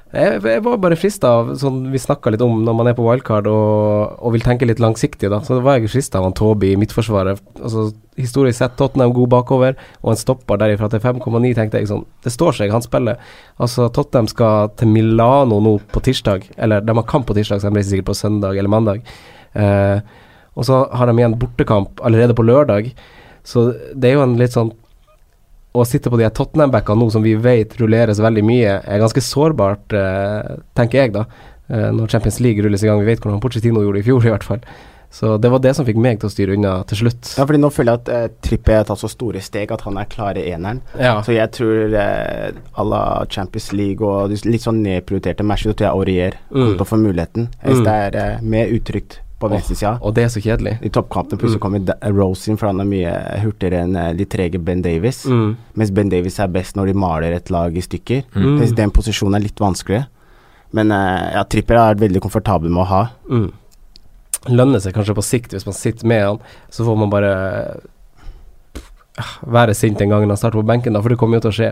Jeg, jeg var bare frista av, sånn vi snakka litt om når man er på wildcard og, og vil tenke litt langsiktig, da. Så var jeg frista av han Toby i midtforsvaret. Altså, historisk sett Tottenham god bakover, og en stopper derifra til 5,9, tenkte jeg sånn. Det står seg, han spiller. Altså, Tottenham skal til Milano nå på tirsdag, eller de har kamp på tirsdag, så de reiser sikkert på søndag eller mandag. Eh, og så har de igjen bortekamp allerede på lørdag, så det er jo en litt sånn å sitte på de Tottenham-backene nå som vi vet rulleres veldig mye, er ganske sårbart, eh, tenker jeg da. Eh, når Champions League rulles i gang. Vi vet hvordan Pochettino gjorde det i fjor, i hvert fall. Så det var det som fikk meg til å styre unna til slutt. Ja, fordi nå føler jeg at uh, Trippet har tatt så store steg at han er klare eneren. Ja. Så jeg tror eh, à la Champions League og litt sånn nedprioriterte matcher, tror jeg Aurier kommer Mm. til å få muligheten. Hvis Mm. det er eh, mer utrygt på venstresida. Og det er så kjedelig. I toppkampen plutselig Mm. kommer Rose inn, for han er mye hurtigere enn de trege Ben Davis. Mm. Mens Ben Davis er best når de maler et lag i stykker. Mm. Mens Den posisjonen er litt vanskeligere. Men eh, ja, Tripper har vært veldig komfortabel med å ha. Mm. Lønner seg kanskje på sikt hvis man sitter med han, så får man bare eh, være sint en gang når han starter på benken, da, for det kommer jo til å skje.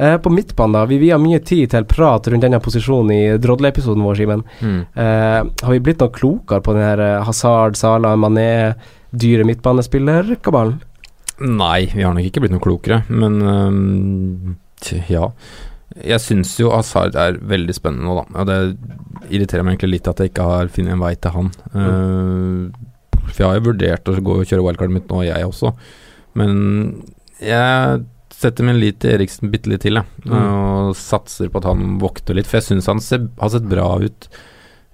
Eh, på midtbanen, da. Vi vier mye tid til prat rundt denne posisjonen i Drodle-episoden vår, Simen. Mm. Eh, har vi blitt noe klokere på den her eh, Hazard, Salah, Mané, dyre midtbanespiller-kabalen? Nei, vi har nok ikke blitt noe klokere, men øhm, ja. Jeg syns jo Hazard er veldig spennende nå, da. Og det irriterer meg egentlig litt at jeg ikke har funnet en vei til han. Uh, for jeg har jo vurdert å gå og kjøre wildcardet mitt nå, jeg også. Men jeg setter min lit til Eriksen bitte litt til, jeg. Mm. Og satser på at han vokter litt. For jeg syns han ser, har sett bra ut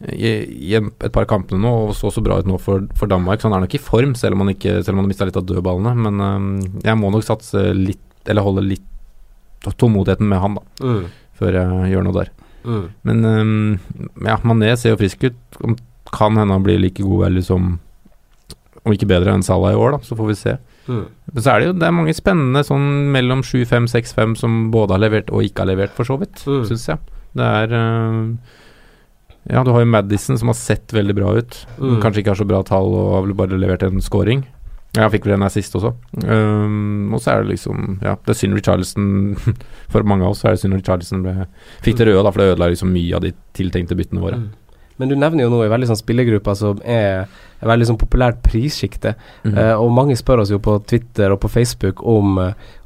i, i et par kampene nå, og så så bra ut nå for, for Danmark. Så han er nok i form, selv om han, ikke, selv om han har mista litt av dødballene. Men øhm, jeg må nok satse litt, eller holde litt tålmodigheten med han, da, før jeg gjør noe der. Mm. Men øhm, ja, Mané ser jo frisk ut. Kan hende han blir like god eller som Om ikke bedre enn Salah i år, da, så får vi se. Mm. Men så er det jo det er mange spennende sånn mellom 7-5, 6-5 som både har levert og ikke har levert, for så vidt, Mm. syns jeg. Det er uh, Ja, du har jo Madison som har sett veldig bra ut. Mm. Kanskje ikke har så bra tall og har bare levert en scoring. Ja, fikk vel en her sist også. Um, og så er det liksom Ja, det er synd Richarlison For mange av oss er det synd Richarlison ble, fikk det røde, da, for det ødela liksom mye av de tiltenkte byttene våre. Mm. Men du nevner jo nå en veldig sånn spillergruppe som er et veldig sånn populært prissjikte. Mm -hmm. uh, og mange spør oss jo på Twitter og på Facebook om,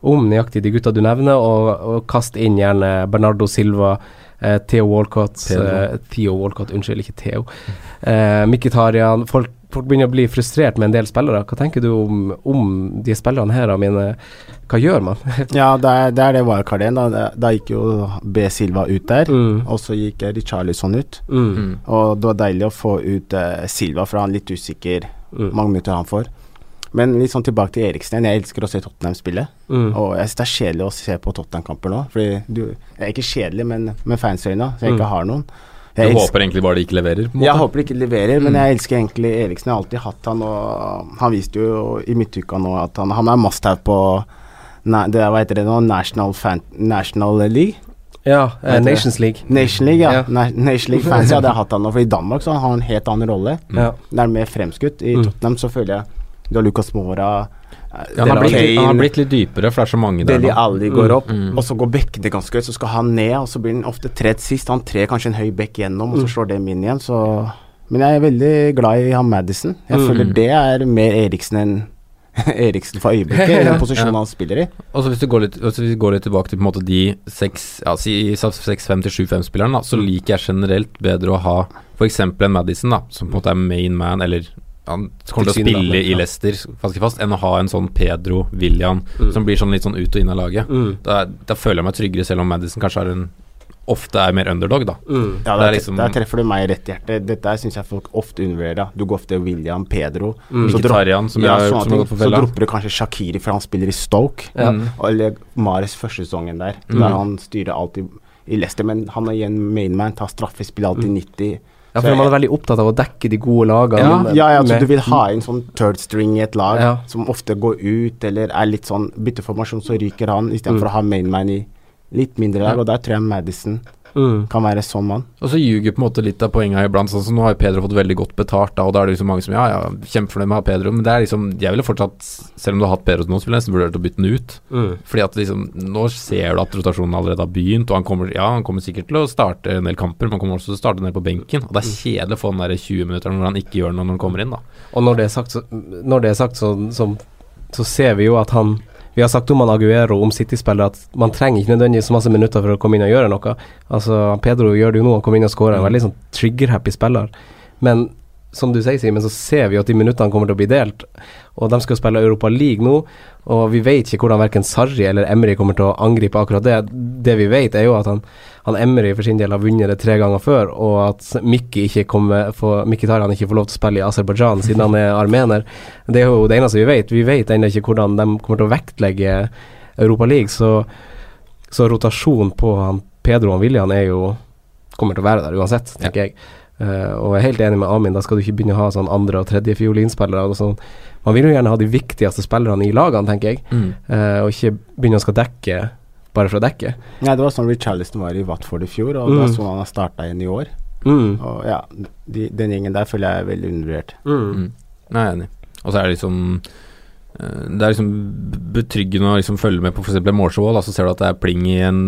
om nøyaktig de gutta du nevner, og, og kast inn gjerne Bernardo Silva, Uh, Theo Walcott Theo. Uh, Theo Walcott, unnskyld, ikke Theo. Eh, Mkhitaryan. Folk, folk begynner å bli frustrert med en del spillere. Hva tenker du om, om de spillerne her? Jeg hva gjør man? Ja, det er det, er det wildcard igjen. Da. Da gikk jo B. Silva ut der, mm. og så gikk Richarlison ut. Mm. Mm. Og det var deilig å få ut uh, Silva, for han er litt usikker Mm. mange minutter han får. Men litt sånn tilbake til Eriksen igjen. Jeg elsker å se Tottenham spille. Mm. Og jeg synes det er kjedelig å se på Tottenham-kamper nå. Fordi du Jeg er ikke kjedelig, men med fansøyne, så jeg Mm. ikke har noen. Du elsker, håper egentlig bare de ikke leverer? Jeg håper de ikke leverer, men Mm. jeg elsker egentlig Eriksen. Jeg har alltid hatt han, og han viste jo i midtuka nå at han, han er must-have på Nei, det, hva heter det nå? National, fan, National League? Ja, eh. Nations League. Nation League, ja. Ja. Nation League fans, ja, det har jeg hatt han nå. For i Danmark så har han en helt annen rolle. Mm. Ja. Det er mer fremskutt. I Mm. Tottenham så føler jeg du har Lucas Mora, han, har blitt, han har blitt litt dypere, for det er så mange der Deli. Alli går Mm. opp, Mm. og så går bekkene ganske høyt. Så skal han ned, og så blir han ofte tredd sist. Han trer kanskje en høy bekk gjennom, og så Mm. slår dem inn igjen. Så Men jeg er veldig glad i han Madison. Jeg mm. føler det er mer Eriksen enn Eriksen for øyeblikket, i den posisjonen ja. han spiller i. Og så Hvis du går litt, hvis vi går litt tilbake til på en måte de 6-5 til 7-5-spillerne, så mm. liker jeg generelt bedre å ha f.eks. en Madison, da, som på en måte er main man, eller han kommer til å spille i Leicester ganske fast, enn å ha en sånn Pedro William mm. som blir sånn litt sånn ut og inn av laget. Mm. Da, da, føler jeg meg tryggere, selv om Madison kanskje er en ofte er mer underdog, da. Mm. Ja, der, liksom, der, treffer du meg rett i hjertet. Dette syns jeg folk ofte undervurderer. Du går ofte William, Pedro mm. Så, Tarian, som, ja, jeg, som ting, så dropper du kanskje Shakiri, for han spiller i Stoke. Ja. Mm. Eller Mares første sesongen der, mm. der han styrer alltid i Leicester, men han er igjen mainman, tar straffespill alltid 90. Ja, for Man er veldig opptatt av å dekke de gode lagene. Ja, ja, ja altså, du vil ha en sånn third string i et lag ja. som ofte går ut, eller er litt sånn bytteformasjon, så ryker han, istedenfor mm. å ha mainman i litt mindre lag. Og der tror jeg Madison Mm. Kan være sånn mann. Og så ljuger på en måte litt av poenget iblant. Sånn som nå har jo Pedro fått veldig godt betalt, da, og da er det liksom mange som ja, ja, kjempefornøyd med å ha Pedro, men det er liksom Jeg ville fortsatt, selv om du har hatt Pedro nå, så ville jeg nesten vurdert å bytte den ut. Mm. Fordi at liksom Nå ser du at rotasjonen allerede har begynt, og han kommer Ja, han kommer sikkert til å starte en del kamper, men han kommer også til å starte ned på benken. Og det er mm. kjedelig å få den der 20 minutter når han ikke gjør noe når han kommer inn, da. Og når det er sagt, så, når det er sagt så, så, så ser vi jo at han vi har sagt om han Aguero, om City-spillere, at man trenger ikke nødvendigvis så masse minutter for å komme inn og gjøre noe. Altså, Pedro gjør det jo nå, han kommer inn og skårer. En mm. veldig sånn trigger-happy spiller. Men som du sier, Simen, så ser vi at de minuttene kommer til å bli delt. Og de skal spille Europa League nå, og vi vet ikke hvordan verken Sarri eller Emry kommer til å angripe akkurat det. Det vi vet, er jo at han, han Emry for sin del har vunnet det tre ganger før, og at Mikki Mkhitaryan ikke får lov til å spille i Aserbajdsjan siden han er armener. Det er jo det eneste vi vet. Vi vet ennå ikke hvordan de kommer til å vektlegge Europa League, så, så rotasjon på han Pedro og William er jo kommer til å være der uansett, tenker ja. jeg. Uh, og jeg er helt enig med Amin, da skal du ikke begynne å ha sånn andre- og tredje fiolinspillere. Sånn. Man vil jo gjerne ha de viktigste spillerne i lagene, tenker jeg, mm. uh, og ikke begynne å skal dekke bare for å dekke. Nei, det var sånn Richarlison var i Watford i fjor, og mm. det er sånn han har starta igjen i år. Mm. Og ja, de, den gjengen der føler jeg er veldig undervurdert. Mm. mm. Nei, jeg er enig. Og så er det liksom eh, Det er liksom betryggende å liksom følge med på f.eks. målshow, så ser du at det er pling i en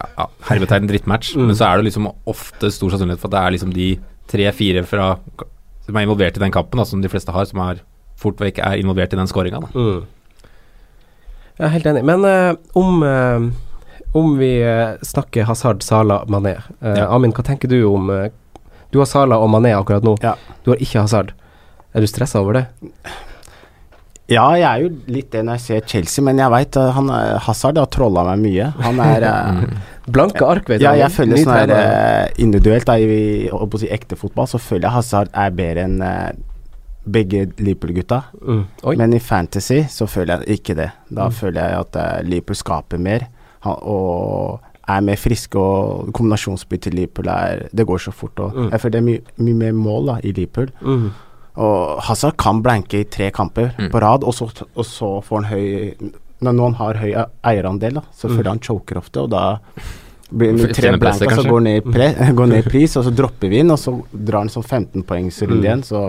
ja, hermetegn drittmatch, mm. men så er det liksom ofte stor sannsynlighet for at det er liksom de tre-fire som er involvert i den kampen, da, som de fleste har, som er fort vekk er involvert i den skåringa. Mm. Jeg er helt enig. Men uh, om, uh, om vi uh, snakker Hazard, Sala, Mané ja. Amin, hva tenker du om Du har Sala og Mané akkurat nå. Ja. Du har ikke Hazard. Er du stressa over det? Ja, jeg er jo litt det når jeg ser Chelsea, men jeg veit uh, Hazard har trolla meg mye. Han er uh, Blanke ark, vet du. Ja, jeg føler sånn her uh, individuelt, da, i, i ekte fotball, så føler jeg Hazard er bedre enn begge Liverpool-gutta. Mm. Men i Fantasy så føler jeg ikke det. Da mm. føler jeg at Liverpool skaper mer. Og er mer friske, og kombinasjonsbytte til Liverpool er Det går så fort. Og mm. Jeg føler det er mye, mer mål da i Liverpool. Mm. Og Hazard kan blanke i tre kamper mm. på rad, og så, og så, får han høy Når noen har høy eierandel, da, så mm. føler han choker ofte, og da blir det tre blanke, så går ned, pre, går ned i pris, og så dropper vi inn, og så drar han sånn 15-poengsrunde mm. igjen, så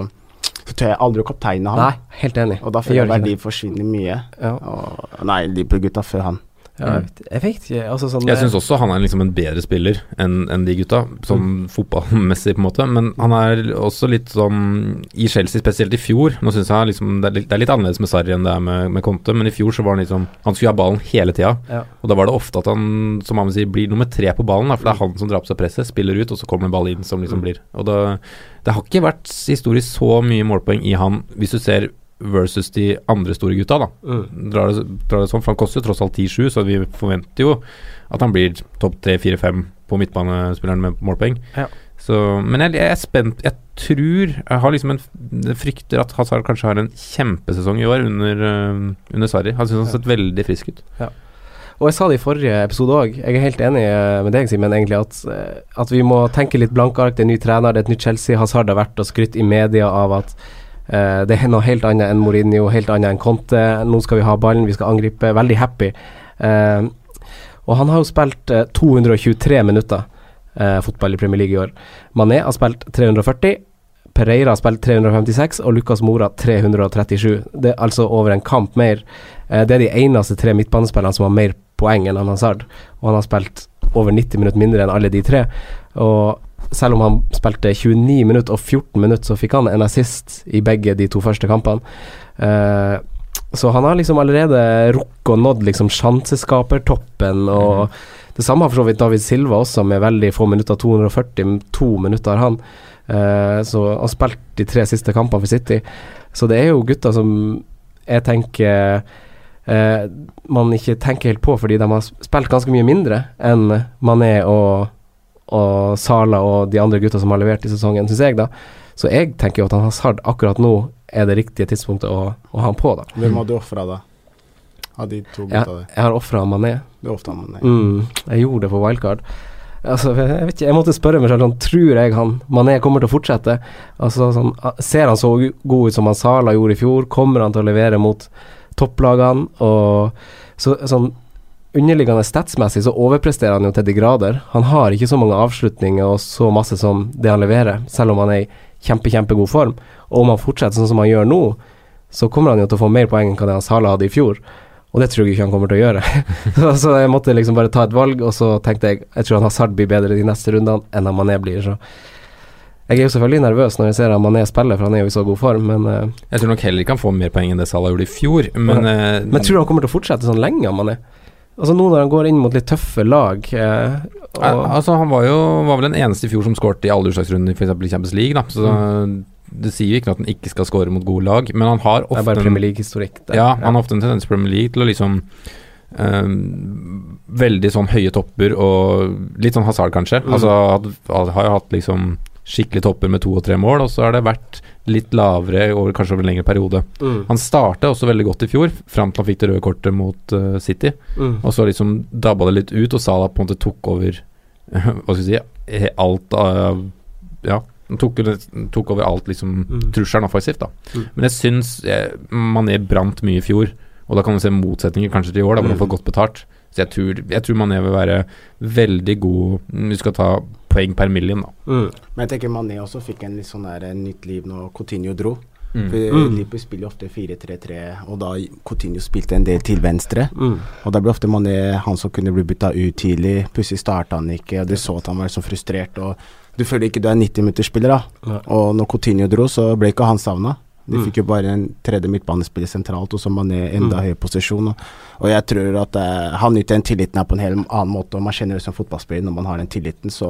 så tør jeg aldri å kapteine han. Nei, helt enig. Og da føler jeg verdi forsvinner mye. Ja. Og, nei, Liverpool-gutta før han. Ja, jeg ikke altså sånn Jeg syns også han er liksom en bedre spiller enn en de gutta, sånn mm. fotballmessig, på en måte. Men han er også litt sånn I Chelsea, spesielt i fjor Nå syns jeg liksom, det, er litt, det er litt annerledes med Sarri enn det er med, med Conte, men i fjor så var han liksom Han skulle ha ballen hele tida, ja. og da var det ofte at han, som han vil si, blir nummer tre på ballen, da, for det er han som drar på seg presset, spiller ut, og så kommer en ball inn som liksom mm. blir Og da, det har ikke vært historisk så mye målpoeng i han, hvis du ser versus de andre store gutta, da. Mm. Drar, det, drar, det, sånn, for han koster jo tross alt 10-7, så vi forventer jo at han blir topp 3-4-5 på midtbanespilleren med målpoeng. Ja. Så, men jeg, jeg, er spent. Jeg tror Jeg har liksom en frykter at Hazard kanskje har en kjempesesong i år under, uh, under Sarri. Han syns han har sett veldig frisk ut. Ja. Og jeg sa det i forrige episode òg, jeg er helt enig med deg, Simen, egentlig, at, eh, at vi må tenke litt blankark. Det er ny trener, det er et nytt Chelsea. Hazard har vært og skrytt i media av at Uh, det er noe helt annet enn Mourinho, helt annet enn Conte. Nå skal vi ha ballen, vi skal angripe. Veldig happy. Uh, og han har jo spilt uh, 223 minutter fotball i Premier League i år. Mané har spilt 340. Pereira har spilt 356 og Lucas Mora 337. Det er altså over en kamp mer. det er de eneste tre midtbanespillerne som har mer poeng enn Hazard, og han har spilt over 90 minutter mindre enn alle de tre. Og selv om han spilte 29 minutter og 14 minutter, så fikk han en assist i begge de to første kampene. Uh, så han har liksom allerede rukket og nådd liksom sjanseskapertoppen, og mm. det samme har for så vidt David Silva også, med veldig få minutter. 242 minutter har han. Uh, så han spilt de tre siste kampene for City. Så det er jo gutter som jeg tenker uh, man ikke tenker helt på, fordi de har spilt ganske mye mindre enn Mané og, og Sala og de andre gutta som har levert i sesongen, syns jeg, da. Så jeg tenker jo at han Hazard akkurat nå er det riktige tidspunktet å, å ha han på, da. Hvem har du ofra, da? Av de to gutta der? Jeg har ofra Mané. Du ofra Mané? Mm, jeg gjorde det for wildcard. Altså, jeg vet ikke, jeg måtte spørre meg selv sånn, tror jeg han Mané kommer til å fortsette? Altså, sånn, ser han så god ut som han Sala gjorde i fjor? Kommer han til å levere mot topplagene? Og så, sånn underliggende statsmessig så overpresterer han jo til de grader. Han har ikke så mange avslutninger og så masse som det han leverer, selv om han er i kjempe, kjempegod form. Og om han fortsetter sånn som han gjør nå, så kommer han jo til å få mer poeng enn hva det han Sala hadde i fjor. Og det tror jeg ikke han kommer til å gjøre. så, jeg måtte liksom bare ta et valg, og så tenkte jeg jeg tror han Hazard blir bedre de neste rundene enn han Mané blir. Så jeg er jo selvfølgelig nervøs når jeg ser at Mané spiller, for han er jo i så god form, men uh, Jeg tror nok heller ikke han får mer poeng enn det Salah gjorde i fjor, men uh, Men tror du han kommer til å fortsette sånn lenge, Mané? Altså nå når han går inn mot litt tøffe lag uh, Altså Han var jo var vel den eneste i fjor som skåret i alle utslagsrunder, f.eks. i Champions League, da. Så mm det sier jo ikke at han ikke skal skåre mot gode lag, men han har ofte Det er bare Premier League-historikk. Ja, han har ofte en tendens i Premier League til å liksom um, Veldig sånn høye topper og litt sånn hasard, kanskje. Mm. Altså han har jo hatt liksom skikkelig topper med to og tre mål, og så har det vært litt lavere over kanskje over en lengre periode. Mm. Han starta også veldig godt i fjor, fram til han fikk det røde kortet mot uh, City. Mm. Og så liksom dabba det litt ut, og Salah på en måte tok over Hva skal vi si alt av Ja, han tok, tok, over alt liksom mm. trusselen offensivt, da. Mm. Men jeg syns Mané brant mye i fjor, og da kan du se motsetninger kanskje til i år, da hvor han får godt betalt. Så jeg tror, jeg tror Mané vil være veldig god Vi skal ta poeng per million, da. Mm. Men jeg tenker Mané også fikk en litt sånn der, nytt liv når Coutinho dro. Mm. For mm. Liverpool spiller ofte 4-3-3, og da Coutinho spilte en del til venstre. Mm. Og da ble ofte Mané han som kunne bli bytta ut tidlig. Plutselig starta han ikke, og du så at han var så frustrert. Og du føler ikke du er 90-minuttersspiller, da. Og når Coutinho dro, så ble ikke han savna. De mm. fikk jo bare en tredje midtbanespiller sentralt, og så Mané enda mm. høyere posisjon. Og, og, jeg tror at uh, han nyter den tilliten her på en helt annen måte, og man kjenner det som fotballspiller når man har den tilliten, så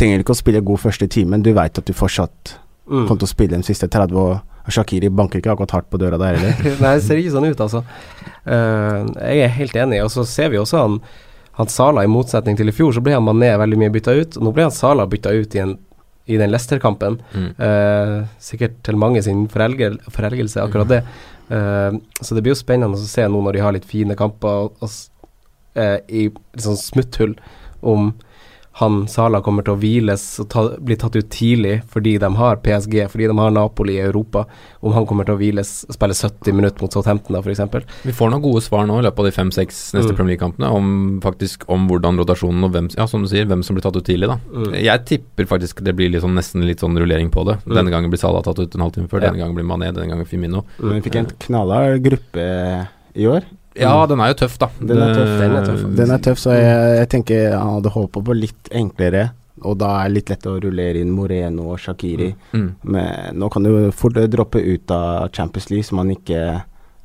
trenger du ikke å spille god første timen. Du veit at du fortsatt mm. kommer til å spille de siste 30 år. Shakiri banker ikke akkurat hardt på døra der heller. Nei, det ser ikke sånn ut, altså. Uh, jeg er helt enig, og så ser vi også han han Sala, i motsetning til i fjor, så ble han Mané veldig mye bytta ut. Og nå ble han Sala bytta ut i, en, i den Leicester-kampen. Mm. Uh, sikkert til mange sin forelgel, forelgelse, akkurat mm. det. Uh, så det blir jo spennende å se nå når de har litt fine kamper og, og, uh, i liksom smutthull, om han Sala kommer til å hviles og ta, bli tatt ut tidlig fordi de har PSG, fordi de har Napoli i Europa. Om han kommer til å hviles og spille 70 minutter mot Southampton, da, f.eks. Vi får noen gode svar nå i løpet av de fem-seks neste mm. Premier League-kampene om, faktisk, om hvordan rotasjonen og hvem, ja, som du sier, hvem som blir tatt ut tidlig. da. Mm. Jeg tipper faktisk det blir liksom, nesten litt sånn rullering på det. Mm. Denne gangen blir Sala tatt ut en halvtime før, ja. denne gangen blir Mané, denne gangen Fimino. Mm. Vi fikk en knallhard gruppe i år. Ja, mm. den er jo tøff, da. Den er tøff, den er tøff, den er tøff så jeg, jeg tenker jeg hadde håpa på litt enklere. Og da er det litt lett å rullere inn Moreno og Shakiri. Mm. mm. Men nå kan du fort droppe ut av Champions League, så man ikke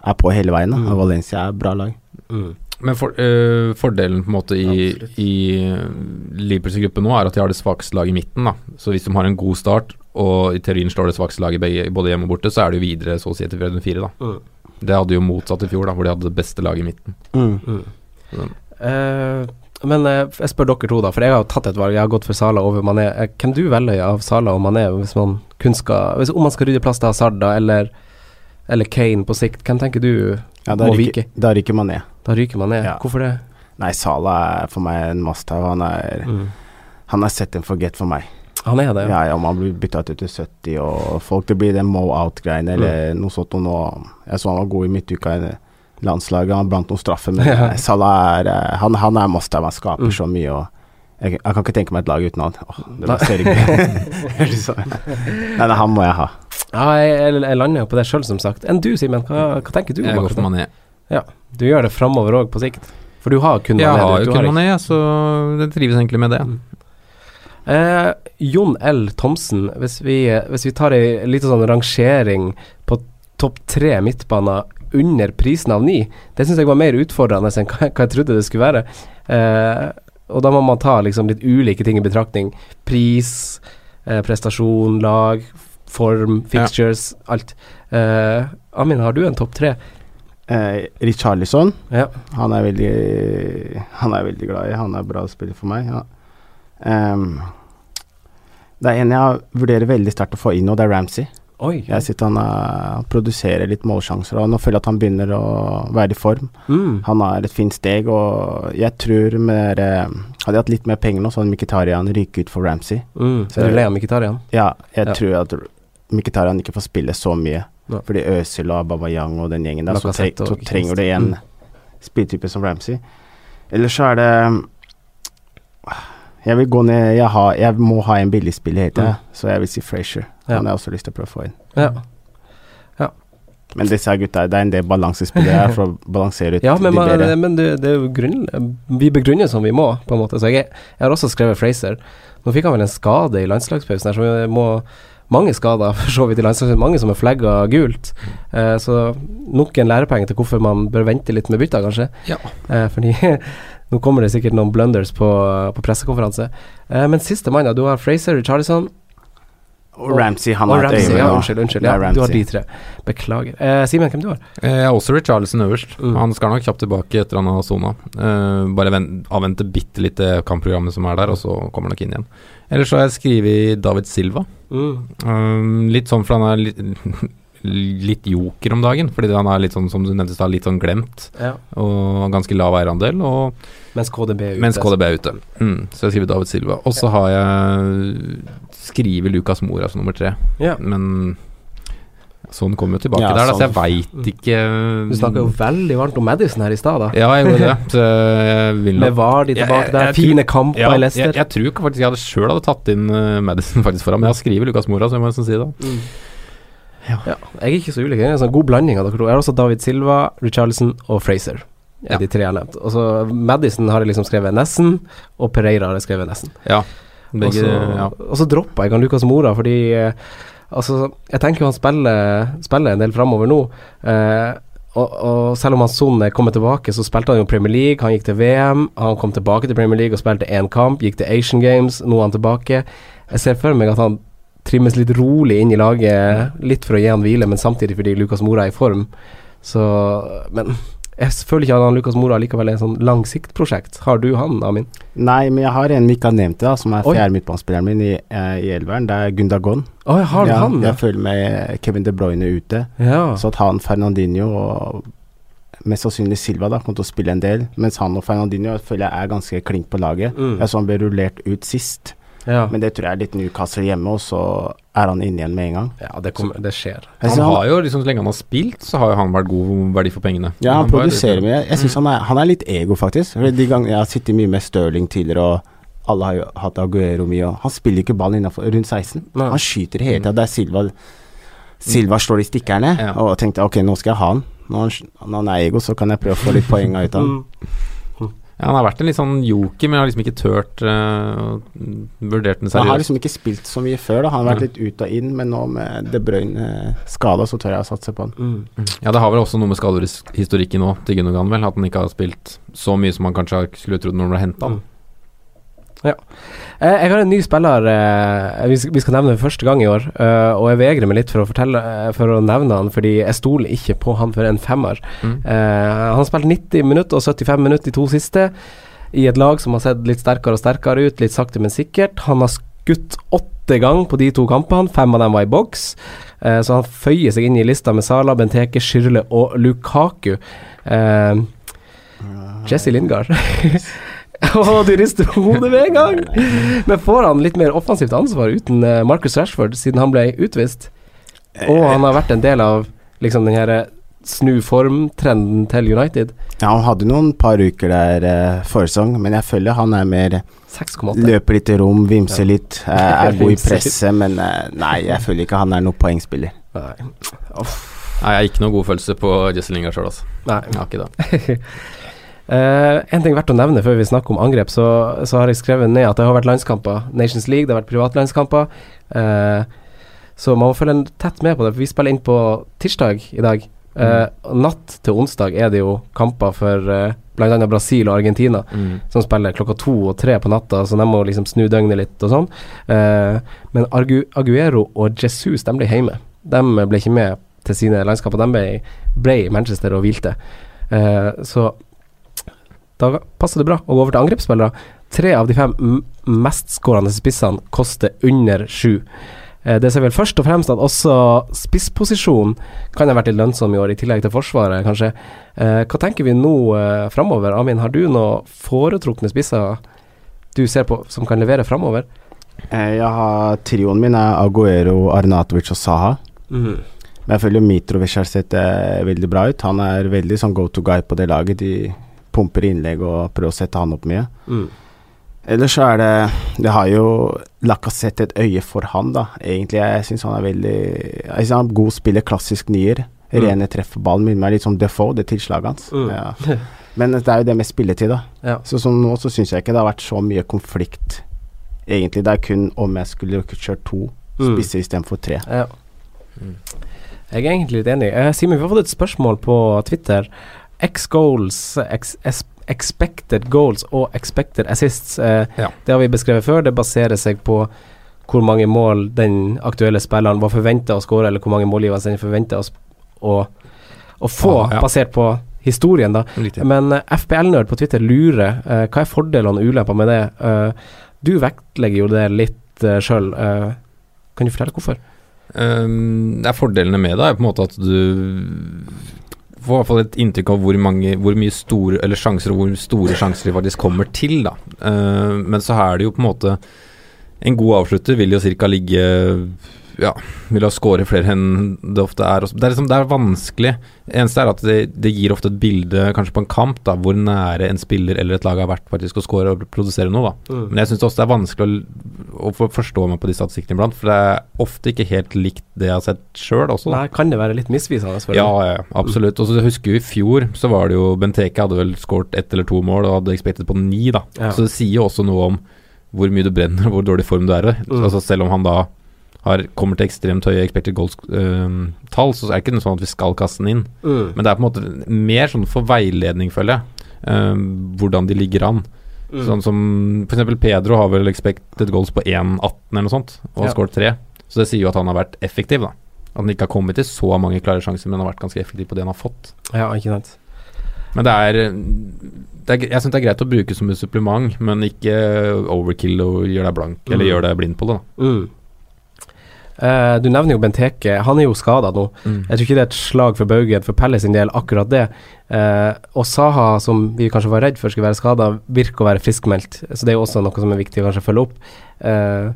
er på hele veien. Da. Valencia er et bra lag. Mm. Men for, øh, fordelen på en måte i, i Liverpools gruppe nå er at de har det svakeste laget i midten. da Så hvis de har en god start, og i teorien slår det svakeste laget både hjemme og borte, så er det jo videre så å si etter runde fire. da mm. Det hadde jo motsatt i fjor, da hvor de hadde det beste laget i midten. Mm. Mm. Uh, men uh, jeg spør dere to, da, for jeg har tatt et valg. Jeg har gått for Sala over Mané. Uh, hvem du velger av Sala og Mané hvis man kun skal hvis, Om man skal rydde plass til Hazard da, eller, eller Kane på sikt, hvem tenker du ja, må vike? Da ryker Mané. Da ryker Mané. Ja. Hvorfor det? Nei, Sala er for meg en must-have. Han mm. Han er set and forget for meg. Han er det, ja. ja, man blir bytta ut til 70, og folk Det blir den mo out-greiene eller mm. noe sånt. Og nå, jeg så han var god i midtuka i landslaget, han brant noen straffer, men ja. Salah er eh, Han, han er master, han skaper mm. så mye. og jeg, jeg, kan ikke tenke meg et lag uten han. Åh, det var sørgelig. Nei, nei, han må jeg ha. Ja, jeg, jeg lander jo på det sjøl, som sagt. Enn du, Simen? Hva, hva, tenker du? Jeg går for Mané. Ja, du gjør det framover òg, på sikt? For du har kun Mané? Jeg har jo kun Mané, så jeg trives egentlig med det. Mm. Eh, Jon L. Thomsen, hvis vi, hvis vi tar ei lita sånn rangering på topp tre midtbaner under prisen av ni, det syns jeg var mer utfordrende enn hva, hva jeg trodde det skulle være. Eh, og da må man ta liksom litt ulike ting i betraktning. Pris, eh, prestasjon, lag, form, fixtures, ja. alt. Eh, Amin, har du en topp tre? Eh, Richarlison. Ja. Han er veldig Han er veldig glad i. Han er bra spiller for meg. Ja. Um, det er en jeg vurderer veldig sterkt å få inn, og det er Ramsey. Oi, jeg sitter han uh, produserer litt målsjanser, og nå føler jeg at han begynner å være i form. Mm. Han har et fint steg, og jeg tror mer, uh, Hadde jeg hatt litt mer penger nå, så hadde Mkhitarian ryket ut for Ramsey. Mm. Så du ler av Mkhitarian? Ja, jeg ja. tror at Mkhitarian ikke får spille så mye. Ja. Fordi Øzil og Babayang og den gjengen der, så, tre så, trenger du en mm. spilltype som Ramsey. Ellers så er det jeg vil gå ned Jeg, har, jeg må ha en billigspiller heter tida, mm. så jeg vil si Frazier. Ja. Han har jeg også lyst til å prøve å få inn. Ja. ja. Men disse gutta, det er en del balansespillere her for å balansere ut ja, men, de bedre. Men det, det, er jo grunn, vi begrunner som vi må, på en måte. Så jeg, jeg har også skrevet Fraser. Nå fikk han vel en skade i landslagspausen her, så vi må mange skader for så vidt i landslaget, mange som er flagga gult. Eh, så nok en lærepenge til hvorfor man bør vente litt med bytta, kanskje. Ja. Eh, fordi Nå kommer det sikkert noen blunders på, på pressekonferanse. Eh, men siste mann, du har Fraser, Charlison og Ramsey. Han har et øye ja, Unnskyld, unnskyld. Ja, du har de tre. Beklager. Eh, Simen, hvem du har? Eh, jeg har også Richarlison øverst. Mm. Han skal nok kjapt tilbake etter han har sona. Eh, bare avvente bitte litt det kampprogrammet som er der, og så kommer han nok inn igjen. Ellers så har jeg skrevet David Silva. Mm. Um, litt sånn for han er litt litt joker om dagen, fordi han er litt sånn som du nevnte, litt sånn glemt. Ja. Og ganske lav eierandel. Og mens KDB er ute. Mens KDB er ute. Mm, så jeg skriver David Silva. Og så har jeg skriver Lucas Mora som nummer tre. Ja. Men Sånn kommer jo tilbake ja, der, da, så jeg veit mm. ikke Du snakka jo veldig varmt om Madison her i stad, da. Ja, jeg gjorde det. Jeg Med Vardi tilbake der, fine kamper ja, i Leicester. Jeg, jeg, tror faktisk jeg hadde sjøl hadde tatt inn uh, Madison faktisk foran, men jeg har skrevet Lucas Mora, så jeg må nesten si det. Mm. Ja. ja. Jeg er ikke så ulik. Det er en sånn god blanding av dere to. Jeg har også David Silva, Richarlison og Fraser. Ja. De tre jeg har nevnt. Og så Madison har jeg liksom skrevet nesten, og Pereira har jeg skrevet nesten. Ja. Begge, og, så, ja. så droppa jeg han Lucas Mora, fordi eh, Altså, jeg tenker jo han spiller, spiller en del framover nå. Eh, og, og, selv om han Son er kommet tilbake, så spilte han jo Premier League. Han gikk til VM, han kom tilbake til Premier League og spilte én kamp. Gikk til Asian Games, nå er han tilbake. Jeg ser for meg at han trimmes litt rolig inn i laget, litt for å gi han hvile, men samtidig fordi Lukas Mora er i form. Så Men jeg føler ikke at han Lukas Mora likevel er et sånn langsiktprosjekt. Har du han, Amin? Nei, men jeg har en vi ikke har nevnt, da, som er fjerde midtbanespilleren min i, uh, i elveren. Det er Gundagon. Oh, jeg har ja, han, ja. Jeg følger med Kevin De Bruyne ute. Ja. Så at han, Fernandinho og mest sannsynlig Silva da kommer til å spille en del, mens han og Fernandinho føler jeg er ganske klink på laget. Mm. Jeg så han ble rullert ut sist. Ja. Men det tror jeg er litt Newcastle hjemme, og så er han inne igjen med en gang. Ja, det, kommer, det skjer. Han har jo liksom, Så lenge han har spilt, så har jo han vært god verdi for pengene. Ja, han, han produserer mye. Jeg syns mm. han, han, er litt ego, faktisk. De gang, jeg har sittet mye med Stirling tidligere, og alle har jo hatt Aguero mye, og han spiller ikke ball innenfor, rundt 16. Nei. Han skyter hele tida. Det er Silva Silva slår i stikkerne, ja. og tenkte ok, nå skal jeg ha han. Når han, når han er ego, så kan jeg prøve å få litt poeng ut av han. Ja, han har vært en litt sånn joker, men har liksom ikke turt uh, vurdert den seriøst. Han har liksom ikke spilt så mye før, da. Han har vært litt ut og inn, men nå med De Bruyne skada, så tør jeg å satse på han. Mm. Ja, det har vel også noe med skadehistorikken nå til Gunnogan, vel. At han ikke har spilt så mye som han kanskje skulle trodd når han ble henta. Mm. Ja. Eh, jeg har en ny spiller eh, vi, skal, nevne første gang i år. Eh, og jeg vegrer meg litt for å, fortelle, for å nevne han, fordi jeg stoler ikke på han for en femmer. Mm. han har spilt 90 minutter og 75 minutter de to siste, i et lag som har sett litt sterkere og sterkere ut, litt sakte, men sikkert. Han har skutt åtte ganger på de to kampene, fem av dem var i boks. så han føyer seg inn i lista med Sala, Benteke, Schürle og Lukaku. Jesse Lingard. Å, du rister hodet med en gang! Men får han litt mer offensivt ansvar uten uh, Marcus Rashford, siden han ble utvist? Og han har vært en del av liksom den her eh, snu form-trenden til United? Ja, han hadde noen par uker der eh, forsong, men jeg føler han er mer 6,8. Løper litt i rom, vimser ja. litt, eh, er god i presset, men eh, nei, jeg føler ikke han er noen poengspiller. Nei. Nei, jeg har ikke noen god følelse på Jesse Lingard sjøl, altså. Nei. Jeg har ikke det. Uh, en ting verdt å nevne før vi snakker om angrep, så, så, har jeg skrevet ned at det har vært landskamper. Nations League, det har vært privatlandskamper. Uh, så man må følge tett med på det, for vi spiller inn på tirsdag i dag. Uh, natt til onsdag er det jo kamper for uh, bl.a. Brasil og Argentina, mm. som spiller klokka to og tre på natta, så de må liksom snu døgnet litt og sånn. Uh, men Argu Aguero og Jesus de ble hjemme. De ble ikke med til sine landskamper. De ble, ble i Manchester og hvilte. Så da passer det bra å gå over til angrepsspillere. Tre av de fem mestskårende spissene koster under sju. Uh, det ser vel først og fremst at også spissposisjonen kan ha vært litt lønnsom i år, i tillegg til Forsvaret, kanskje. Uh, hva tenker vi nå uh, framover? Amin, har du noen foretrukne spisser du ser på som kan levere framover? Jeg har Trioen min er Aguero, Arnatovic og Saha. Mm. Men jeg føler Mitrovic har sett eh, veldig bra ut. Han er veldig sånn go to guy på det laget. De pumper innlegg og prøver å sette han opp mye. Mm. Ellers så er det Det har jo Lacassette et øye for han, da. Egentlig, jeg syns han er veldig Jeg synes han er god spiller, klassisk nier. Mm. Rene treffer ballen. Minner meg litt som Defoe, det tilslaget hans. Mm. Ja. Men det er jo det med spilletid, da. Ja. Så som nå så syns jeg ikke det har vært så mye konflikt, egentlig. Det er kun om jeg skulle kjørt to mm. spisser istedenfor tre. Ja. Mm. Jeg er egentlig litt enig. Eh, Simen, vi har fått et spørsmål på Twitter. X-goals, expected goals og expected assists. Eh, ja. Det har vi beskrevet før. Det baserer seg på hvor mange mål den aktuelle spilleren var forventa å skåre, eller hvor mange målgivere den forventa å, å, få, ah, ja. basert på historien, da. Men uh, eh, FPL-nerd på Twitter lurer. Uh, hva er fordelene og ulempene med det? Uh, du vektlegger jo det litt uh, sjøl. kan du fortelle hvorfor? Um, det er Fordelene med det er på en måte at du får i hvert fall et inntrykk av hvor, mange, hvor mye store eller sjanser og hvor store sjanser de faktisk kommer til. da. Uh, men så er det jo på en måte En god avslutter vil jo ca. ligge ja, vil ha skåret flere enn det ofte er. Det er, liksom, det er vanskelig. Eneste er at det, det, gir ofte et bilde, kanskje på en kamp, da, hvor nære en spiller eller et lag har vært faktisk å skåre og produsere noe. Da. Mm. Men jeg syns også det er vanskelig å, å forstå meg på de statistikkene iblant, for det er ofte ikke helt likt det jeg har sett sjøl også. Da. Nei, kan det være litt misvisende? Ja, ja, absolutt. Og så husker vi i fjor, så var det jo Benteke hadde vel skåret ett eller to mål og hadde ekspektet på ni, da. Ja. Så det sier jo også noe om hvor mye du brenner, hvor dårlig form du er i. Mm. Altså, selv om han da har, kommer til ekstremt høye expected goals-tall, så er det ikke sånn at vi skal kaste den inn. Mm. Men det er på en måte mer sånn for veiledning, føler jeg, uh, hvordan de ligger an. Mm. Sånn som f.eks. Pedro har vel expected goals på 1,18 eller noe sånt, og har ja. skåret tre. Så det sier jo at han har vært effektiv, da. At han ikke har kommet til så mange klare sjanser, men har vært ganske effektiv på det han har fått. Ja, ikke sant. Men det er, det er Jeg syns det er greit å bruke som et supplement, men ikke overkill og gjøre deg blank, mm. eller gjøre deg blind på det. da. Mm. Uh, du nevner jo Benteke. Han er jo skada nå. Mm. Jeg tror ikke det er et slag for baugen for Pelle sin del, akkurat det. Uh, og Saha, som vi kanskje var redd for skulle være skada, virker å være friskmeldt. Så det er jo også noe som er viktig å kanskje følge opp. Uh,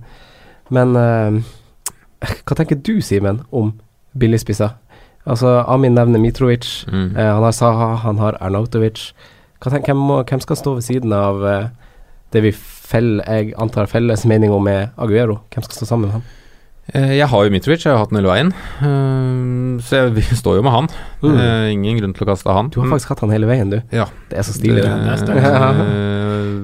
men hva tenker du, Simen, om billigspisser? Altså, Amin nevner Mitrovic. Mm. han har Saha, han har Arnautovic. Tenker, hvem, må, hvem, skal stå ved siden av det vi fell, jeg antar felles mening om med Aguero? Hvem skal stå sammen med ham? Eh, jeg har jo Mitrovic, jeg har hatt den hele veien. Eh, så jeg, vi står jo med han. Mm. Eh, ingen grunn til å kaste han. Du har faktisk hatt han hele veien, du. Ja. Det er så stilig. Det,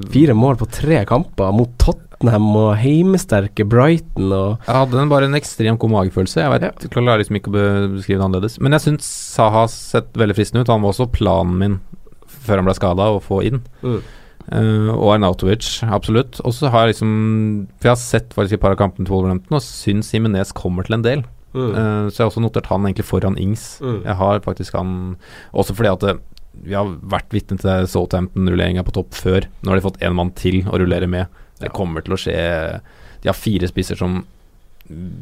Fire mål på tre kamper mot Tottenham og heimesterke Brighton og Jeg hadde bare en ekstremt god magefølelse. Jeg vet, ja. klarer liksom ikke å beskrive det annerledes. Men jeg syns Saha har sett veldig fristende ut. Han var også planen min før han ble skada, å få inn. Mm. Uh, og Arnautovic, absolutt. Og så har jeg liksom For jeg har sett faktisk et par av kampene til Wolverhampton og syns Simenez kommer til en del. Mm. Uh, så jeg har også notert han egentlig foran Ings. Mm. Jeg har faktisk han Også fordi at det, eh, vi har vært vitne til Southampton-rulleringa på topp før. Nå har de fått én mann til å rullere med. Det kommer til å skje De har fire spisser som,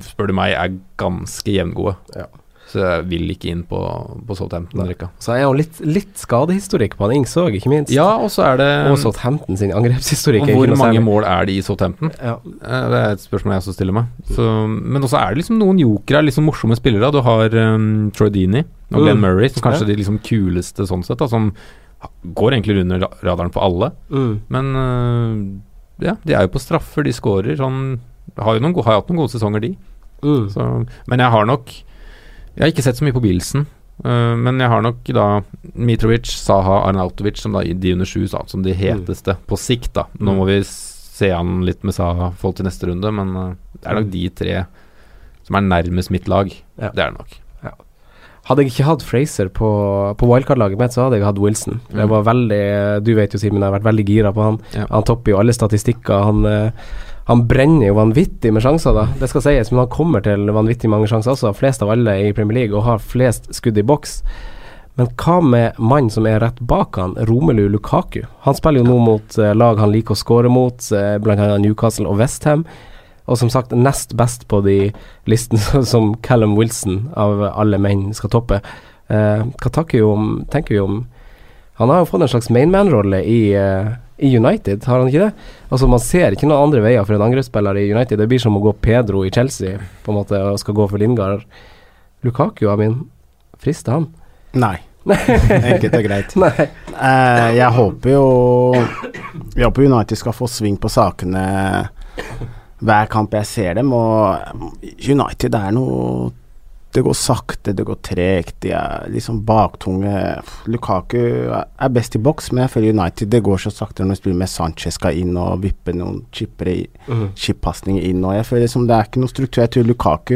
spør du meg, er ganske jevngode. Ja. Jeg vil ikke inn på, på Southampton-rekka. Så er jo litt, litt skadehistorikk på han Ings òg, ikke minst. Ja, og så er det Og Southampton sin angrepshistorikk. Og hvor mange mål er det i Southampton? Ja. Eh, det er et spørsmål jeg også stiller meg. Så, men også er det liksom noen jokere, liksom morsomme spillere. Du har um, Troy Dini og Glenn mm. Murray, som kanskje er ja. de liksom kuleste sånn sett, da, som går egentlig under radaren på alle. Mm. Men uh, ja, de er jo på straffer, de skårer. Sånn, har jo hatt noen gode sesonger, de. Mm. Så, men jeg har nok jeg har ikke sett så mye på Bilsen. Uh, men jeg har nok da Mitrovic, Saha, Arnautovic som da de under sju som de heteste mm. på sikt. da Nå må vi se an litt med Saha folk til neste runde, men uh, det er nok de tre som er nærmest mitt lag. Ja. Det er det nok. Ja. Hadde jeg ikke hatt Fraser på, på wildcard-laget mitt, så hadde jeg hatt Wilson. Mm. Jeg var veldig Du vet jo, Simen, jeg har vært veldig gira på han. Ja. Han topper jo alle statistikker. Han uh, han brenner jo vanvittig med sjanser, da. Det skal sies, men han kommer til vanvittig mange sjanser også. Flest av alle i Premier League, og har flest skudd i boks. Men hva med mannen som er rett bak han, Romelu Lukaku? Han spiller jo nå mot uh, lag han liker å skåre mot, uh, bl.a. Newcastle og Westham. Og som sagt nest best på de listene som Callum Wilson av alle menn skal toppe. Hva om, tenker vi om Han har jo fått en slags mainman-rolle i uh, i United, har han ikke det? Altså Man ser ikke noen andre veier for en angrepsspiller i United. Det blir som å gå Pedro i Chelsea på en måte og skal gå for Lindgard. Lukaku, Amin, frister han? Nei. Enkelt og greit. uh, jeg håper jo Jeg håper United skal få sving på sakene hver kamp jeg ser dem, og United er noe det går sakte, det går tregt, de er liksom baktunge. Lukaku er best i boks, men jeg føler United det går så sakte når de spiller med Sanchez skal inn og vippe noen chippere mm. chip-pasninger inn. Og jeg føler liksom det er ikke noe struktur. Jeg tror Lukaku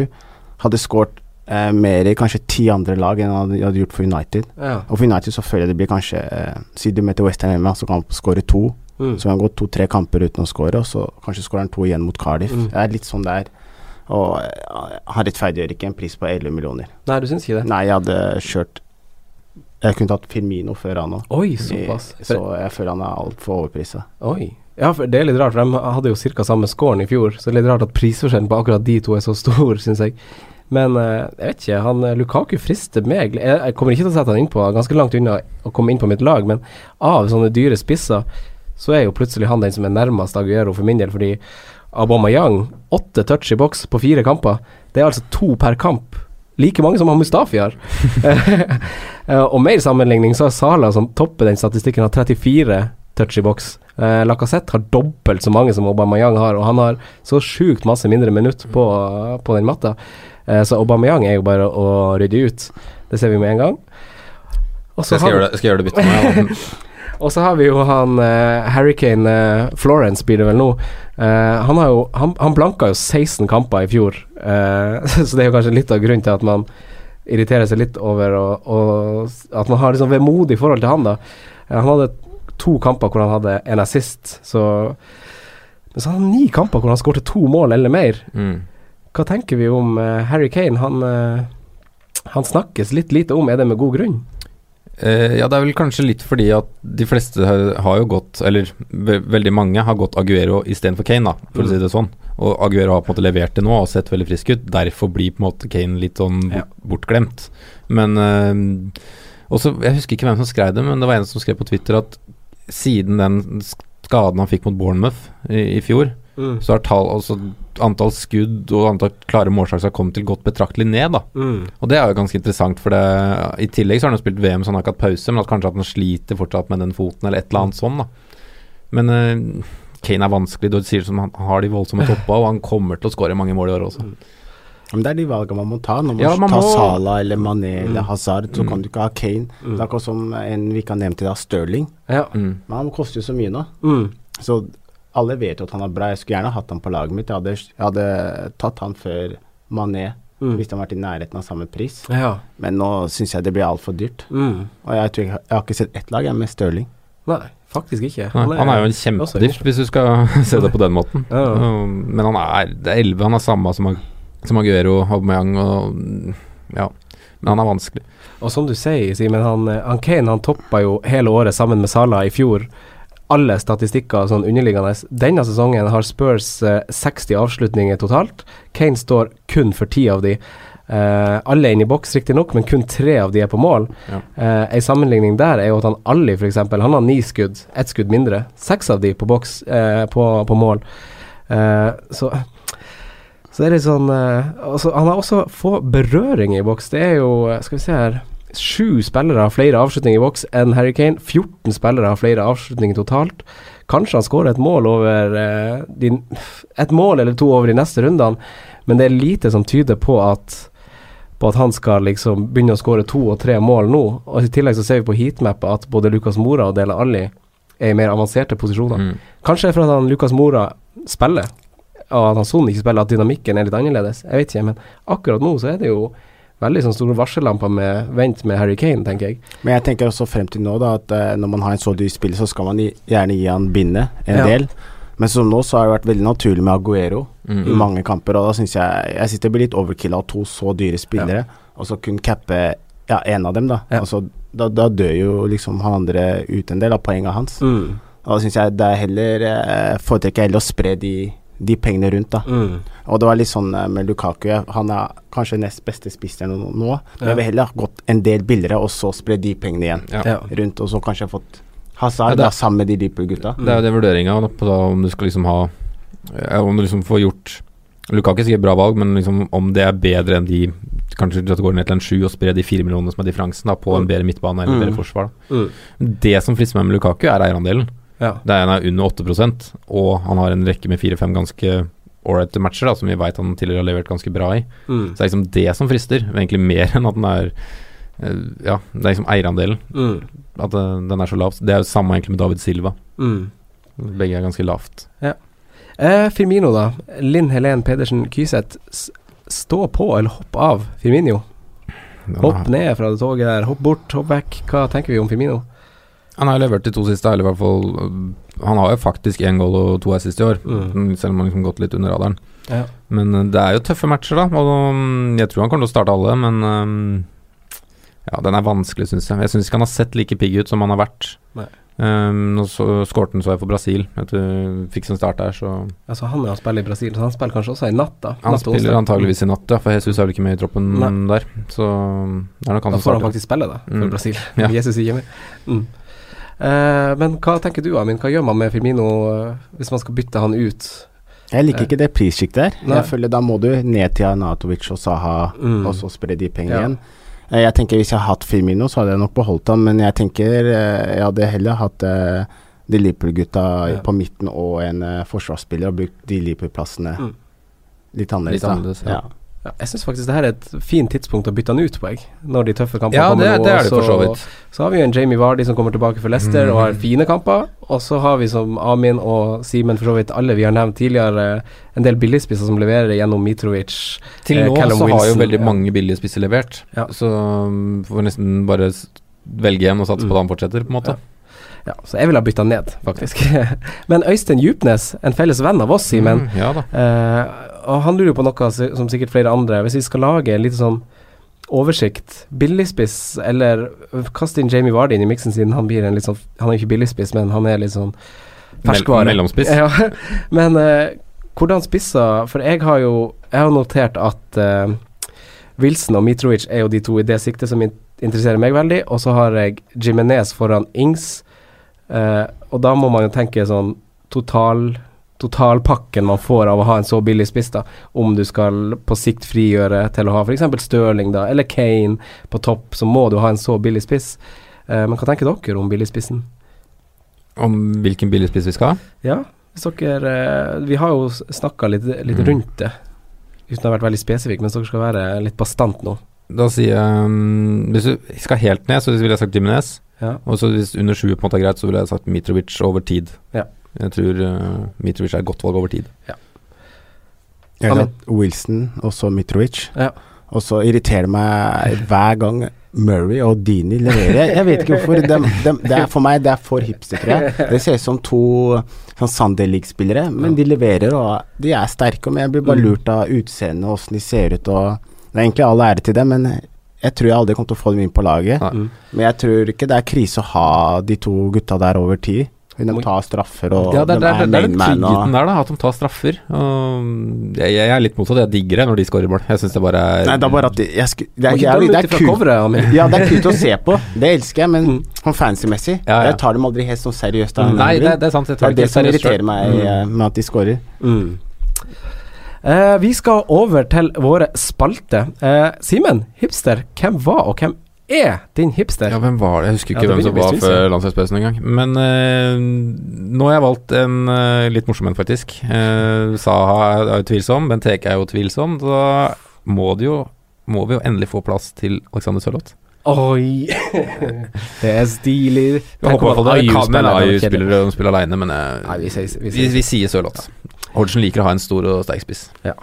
hadde skåret eh, mer i kanskje ti andre lag enn han hadde gjort for United. Ja. Og for United så føler jeg det blir kanskje eh, Siden du møter Western hjemme, så kan han skåre to. Mm. Så kan han gå to-tre kamper uten å skåre, og så kanskje skårer han to igjen mot Cardiff. Mm. Det er litt sånn det er. Og han rettferdiggjør ikke en pris på 11 millioner. Nei, du syns ikke det? Nei, jeg hadde kjørt Jeg kunne tatt Firmino før han òg. Oi, såpass. Så jeg føler han er altfor overprisa. Oi. Ja, for det er litt rart, for de hadde jo ca. samme scoren i fjor, så det er litt rart at prisforskjellen på akkurat de to er så stor, syns jeg. Men uh, jeg vet ikke, han Lukaku frister meg. Jeg, kommer ikke til å sette han innpå, ganske langt unna å komme inn på mitt lag, men av sånne dyre spisser, så er jo plutselig han den som er nærmest Aguero for min del, fordi Aubameyang, åtte touch i boks på fire kamper. Det er altså to per kamp. Like mange som Mustafi har. Eh, og mer sammenligning, så er Sala, som topper den statistikken, har 34 touch i boks. Eh, Lacassette har dobbelt så mange som Aubameyang har, og han har så sjukt masse mindre minutt på, på den matta. Eh, så Aubameyang er jo bare å rydde ut. Det ser vi med en gang. Skal, jeg gjøre det, skal jeg gjøre det bytte med? Og så har vi jo han uh, Hurricane uh, Florence, blir det vel nå. Uh, han, har jo, han, han, blanka jo 16 kamper i fjor, så det er jo kanskje litt av grunnen til at man irriterer seg litt over og, og at man har liksom vemodig forhold til han, da. han hadde to kamper hvor han hadde en assist, så Men så hadde han ni kamper hvor han skåret to mål eller mer. Mm. Hva tenker vi om Harry Kane? Han, han snakkes litt lite om, er det med god grunn? Uh, ja, det er vel kanskje litt fordi at de fleste har, jo gått, eller ve veldig mange har gått Aguero istedenfor Kane, da, for mm. å si det sånn. Og Aguero har på en måte levert det nå og sett veldig frisk ut. Derfor blir på en måte Kane litt sånn ja. bortglemt. Men uh, også, Jeg husker ikke hvem som skrev det, men det var en som skrev på Twitter at siden den skaden han fikk mot Bournemouth i, i fjor, mm. så har tall, altså, antall skudd og antall klare målsjanser kommet til godt betraktelig ned. da. Mm. Og det er jo ganske interessant, for det, i tillegg så har han jo spilt VM så han har ikke hatt pause, men at kanskje at han sliter fortsatt med den foten eller et eller annet sånn. da. Men uh, Kane er vanskelig, du sier som han har de voldsomme toppa, og han kommer til å skåre mange mål i år også. Mm. Men det er de valgene man må ta. Når man, ja, man tar må... Sala eller Mané mm. eller Hazard, så kan du ikke ha Kane. Mm. Det er akkurat som en vi kan nevne til deg, Stirling. Ja. Men han koster jo så mye nå. Mm. Så alle vet jo at han er bra. Jeg skulle gjerne hatt han på laget mitt. Jeg hadde, jeg hadde tatt han før Mané. Mm. Hvis han hadde vært i nærheten av samme pris. Ja. Men nå syns jeg det blir altfor dyrt. Og jeg, tror jeg, jeg, har ikke sett ett lag jeg med Stirling. Nei, faktisk ikke. Han er, han er jo en kjempedyrt, hvis du skal se det på den måten. Ja. Men han er, det er 11, han er samme som som Aguero, Aubameyang og Ja. Men han er vanskelig. Og som du sier, Simen, han, han Kane han toppa jo hele året sammen med Salah i fjor. Alle statistikker sånn underliggende. Denne sesongen har Spurs eh, 60 avslutninger totalt. Kane står kun for ti av de. Uh, alle er inne i boks, riktignok, men kun tre av de er på mål. Ja. Uh, en sammenligning der er jo at han Ali, f.eks., han har ni skudd, ett skudd mindre. Seks av de på boks, uh, på, på, mål. så så det er litt sånn altså, Han har også få berøringer i boks. Det er jo, eh, skal vi se her Sju spillere har flere avslutninger i boks enn Harry Kane. 14 spillere har flere avslutninger totalt. Kanskje han skårer et mål over uh, de, Et mål eller to over de neste rundene, men det er lite som tyder på at på at han skal liksom begynne å skåre to og tre mål nå. Og I tillegg så ser vi på heatmappa at både Lucas Mora og Dele Alli er i mer avanserte posisjoner. Mm. Kanskje for at han Lucas Mora spiller, og at han Son ikke spiller, at dynamikken er litt annerledes. Jeg vet ikke, men akkurat nå så er det jo veldig sånn store varsellamper med vent med Harry Kane, tenker jeg. Men jeg tenker også frem til nå da at uh, når man har en så dyr spiller, så skal man gjerne gi han bindet en ja. del. Men som nå så har det vært veldig naturlig med Aguero mm. i mange kamper, og da syns jeg Jeg synes det blir litt overkill av to så dyre spillere, ja. og så kun cappe ja, en av dem, da. Ja. Altså, da, da, dør jo liksom han andre ut en del av poengene hans. Mm. Og da syns jeg det er heller Foretrekker Foretrekker heller å spre de, de pengene rundt, da. Mm. Og det var litt sånn eh, med Lukaku. Han er kanskje nest beste spisser nå, nå men jeg vil heller ha gått en del billigere, og så spre de pengene igjen ja. rundt, og så kanskje fått Hazard ja, sammen med de Liverpool-gutta. Det er jo det vurderinga på da, om du skal liksom ha Om du liksom får gjort Lukaku er sikkert bra valg, men liksom om det er bedre enn de Kanskje at det går ned til en sju og sprer de fire millionene som er differansen, da, på en mm. bedre midtbane eller mm. bedre forsvar. Mm. Det som frister meg med Lukaku, er eierandelen. Ja. Det er en er under 8% og han har en rekke med fire-fem ganske ålreite matcher, da, som vi veit han tidligere har levert ganske bra i. Mm. Så det er liksom det som frister, egentlig mer enn at den er eh, Ja, det er liksom eierandelen. Mm. At uh, den er så lav. Det er jo samme egentlig med David Silva. Mm. Begge er ganske lavt. Ja. Eh, Firmino, da. Linn Helen Pedersen Kyseth. Stå på eller hopp av Firmino? Hopp ned fra det toget der. Hopp bort, hopp vekk. Hva tenker vi om Firmino? Han har levert de to siste, eller i hvert fall Han har jo faktisk én goal og to assist i år, mm. selv om han liksom gått litt under radaren. Ja. Men uh, det er jo tøffe matcher, da. Og um, jeg tror han kommer til å starte alle, men ja, den er vanskelig, syns jeg. Jeg syns ikke han har sett like pigg ut som han har vært. Nei. Um, nå så, skårte han så jeg for Brasil. Etter, fikk sin start der, så Altså Han er å spille i Brasil, så han spiller kanskje også i natt, da? Han natt spiller antageligvis i natt, ja, for Jesus er vel ikke med i troppen Nei. der. Så det er nok han Da får han faktisk spille, da, for mm. Brasil. Ja. Jesus ikke med. Mm. Uh, men hva tenker du, Amin? Hva gjør man med Firmino uh, hvis man skal bytte han ut? Jeg liker ikke det prissjiktet der. Jeg føler Da må du ned til Anatovic og Saha, mm. og så spre de pengene ja. igjen. Eh, jeg tenker Hvis jeg hadde hatt Firmino, så hadde jeg nok beholdt ham, men jeg tenker eh, jeg hadde heller hatt uh, de Liverpool-gutta ja. på midten og en uh, forsvarsspiller og brukt de Liverpool-plassene mm. litt annerledes. Litt annerledes ja. Ja. Jeg syns faktisk det her er et fint tidspunkt å bytte han ut på, jeg. Når de tøffe kampene ja, kommer. Det, det, er det for så vidt. Så har vi jo en Jamie Vardy som kommer tilbake for Leicester mm. og har fine kamper. Og så har vi som Amin og Simen, for så vidt alle vi har nevnt tidligere, en del billigspisser som leverer gjennom Mitrovic. Til eh, nå eh, så Wilson, har jo veldig ja. mange billigspisser levert, ja. så får får nesten bare velge en og satse mm. på at han fortsetter, på en måte. Ja. Så jeg ville ha bytta ned, faktisk. Men Øystein Djupnes, en felles venn av oss, Simen, mm, ja eh, og han lurer på noe som sikkert flere andre. Hvis vi skal lage en liten sånn oversikt, billigspiss, eller kaste inn Jamie Vardy inn i miksen siden han blir en litt sånn Han er ikke billigspiss, men han er litt sånn ferskvare. mellomspiss. Ja. Men uh, hvordan spisser For jeg har jo Jeg har notert at uh, Wilson og Mitrovic er jo de to i det siktet som interesserer meg veldig, og så har jeg Jimenez foran Ings, uh, og da må man jo tenke sånn total totalpakken man får av å ha en så billig spiss, da, om du skal på sikt frigjøre til å ha f.eks. Stirling da, eller Kane på topp, så må du ha en så billig spiss. Eh, men hva tenker dere om billigspissen? Om hvilken billigspiss vi skal ha? Ja, hvis dere eh, Vi har jo snakka litt, litt mm. rundt det, uten å ha vært veldig spesifikk, men dere skal være litt bastant nå. Da sier jeg um, Hvis du skal helt ned, så ville jeg sagt Jiminez. Ja. Og så hvis under sju på en måte er greit, så ville jeg sagt Mitrovic over tid. Ja. Jeg tror uh, Mitrovic er et godt valg over tid. Ja. Eller Wilson og så Mitrovic. Ja. Og så irriterer det meg hver gang Murray og Dini leverer. Jeg vet ikke hvorfor. De, de, det er for meg det er for hipster, tror jeg. Det ser ut som to sånn Sunday League-spillere, men de leverer, og de er sterke. Men jeg blir bare mm. lurt av utseendet og åssen de ser ut. Og det er egentlig all ære til dem, men jeg tror jeg aldri kommer til å få dem inn på laget. Mm. Men jeg tror ikke det er krise å ha de to gutta der over tid. De tar straffer og ja, det, er, det, er, det er den tryggheten der, da, at de tar straffer. Jeg, jeg, er litt motsatt. Jeg digger det når de skårer mål. Jeg syns det bare er Nei, det er bare at de, jeg sku, det, er, jeg, det, er kult. ja, det er kult å se på. Det elsker jeg, men mm. sånn fancy-messig ja, ja. Jeg tar dem aldri helt sånn seriøst. Mm. Nei, det, det, er sant. det er det som irriterer meg mm. Eh, med at de skårer. Mm. Uh, vi skal over til våre spalter. Uh, Simen, hipster, hvem var og hvem er din hipster? Ja, hvem var det? Jeg husker ikke ja, hvem som var før landslagspausen engang. Men uh, nå har jeg valgt en uh, litt morsom en, faktisk. Uh, Saha er jo tvilsom, Benteke er jo tvilsom. Da må jo må vi jo endelig få plass til Alexander Sørloth. Oi! det er stilig. Jeg håper i hvert fall det kan med AIU-spillere som spiller alene, men eh, vi, vi, vi, vi sier Sørloth. Hodgson liker å ha en stor og sterk spiss. Ja.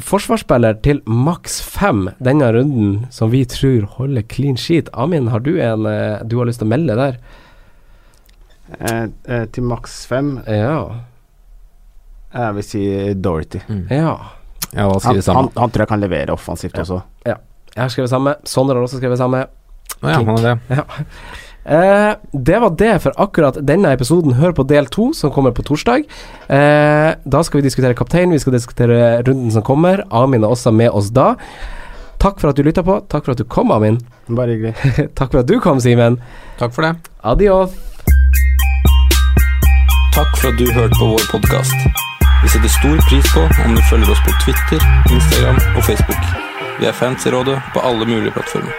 Forsvarsspiller til maks fem denne runden, som vi tror holder clean sheet. Amin, har du en eh, du har lyst til å melde der? Eh, eh, til maks fem Ja. Jeg vil si Dorothy. Mm. Ja. Ja, hva Han, skriver han, han tror jeg kan levere offensivt Ja. også. Jeg har skrevet samme. Sondre har også skrevet samme. Ja, han er det. Eh, det var det for akkurat denne episoden. Hør på del to, som kommer på torsdag. Eh, da skal vi diskutere kaptein, vi skal diskutere runden som kommer. Amin er også med oss da. Takk for at du lytta på. Takk for at du kom, Amin. Bare hyggelig. Takk for at du kom, Simen. Takk for det. Adios. Takk for at du hørte på vår podkast. Vi setter stor pris på om du følger oss på Twitter, Instagram og Facebook. Vi er fans i rådet på alle mulige plattformer.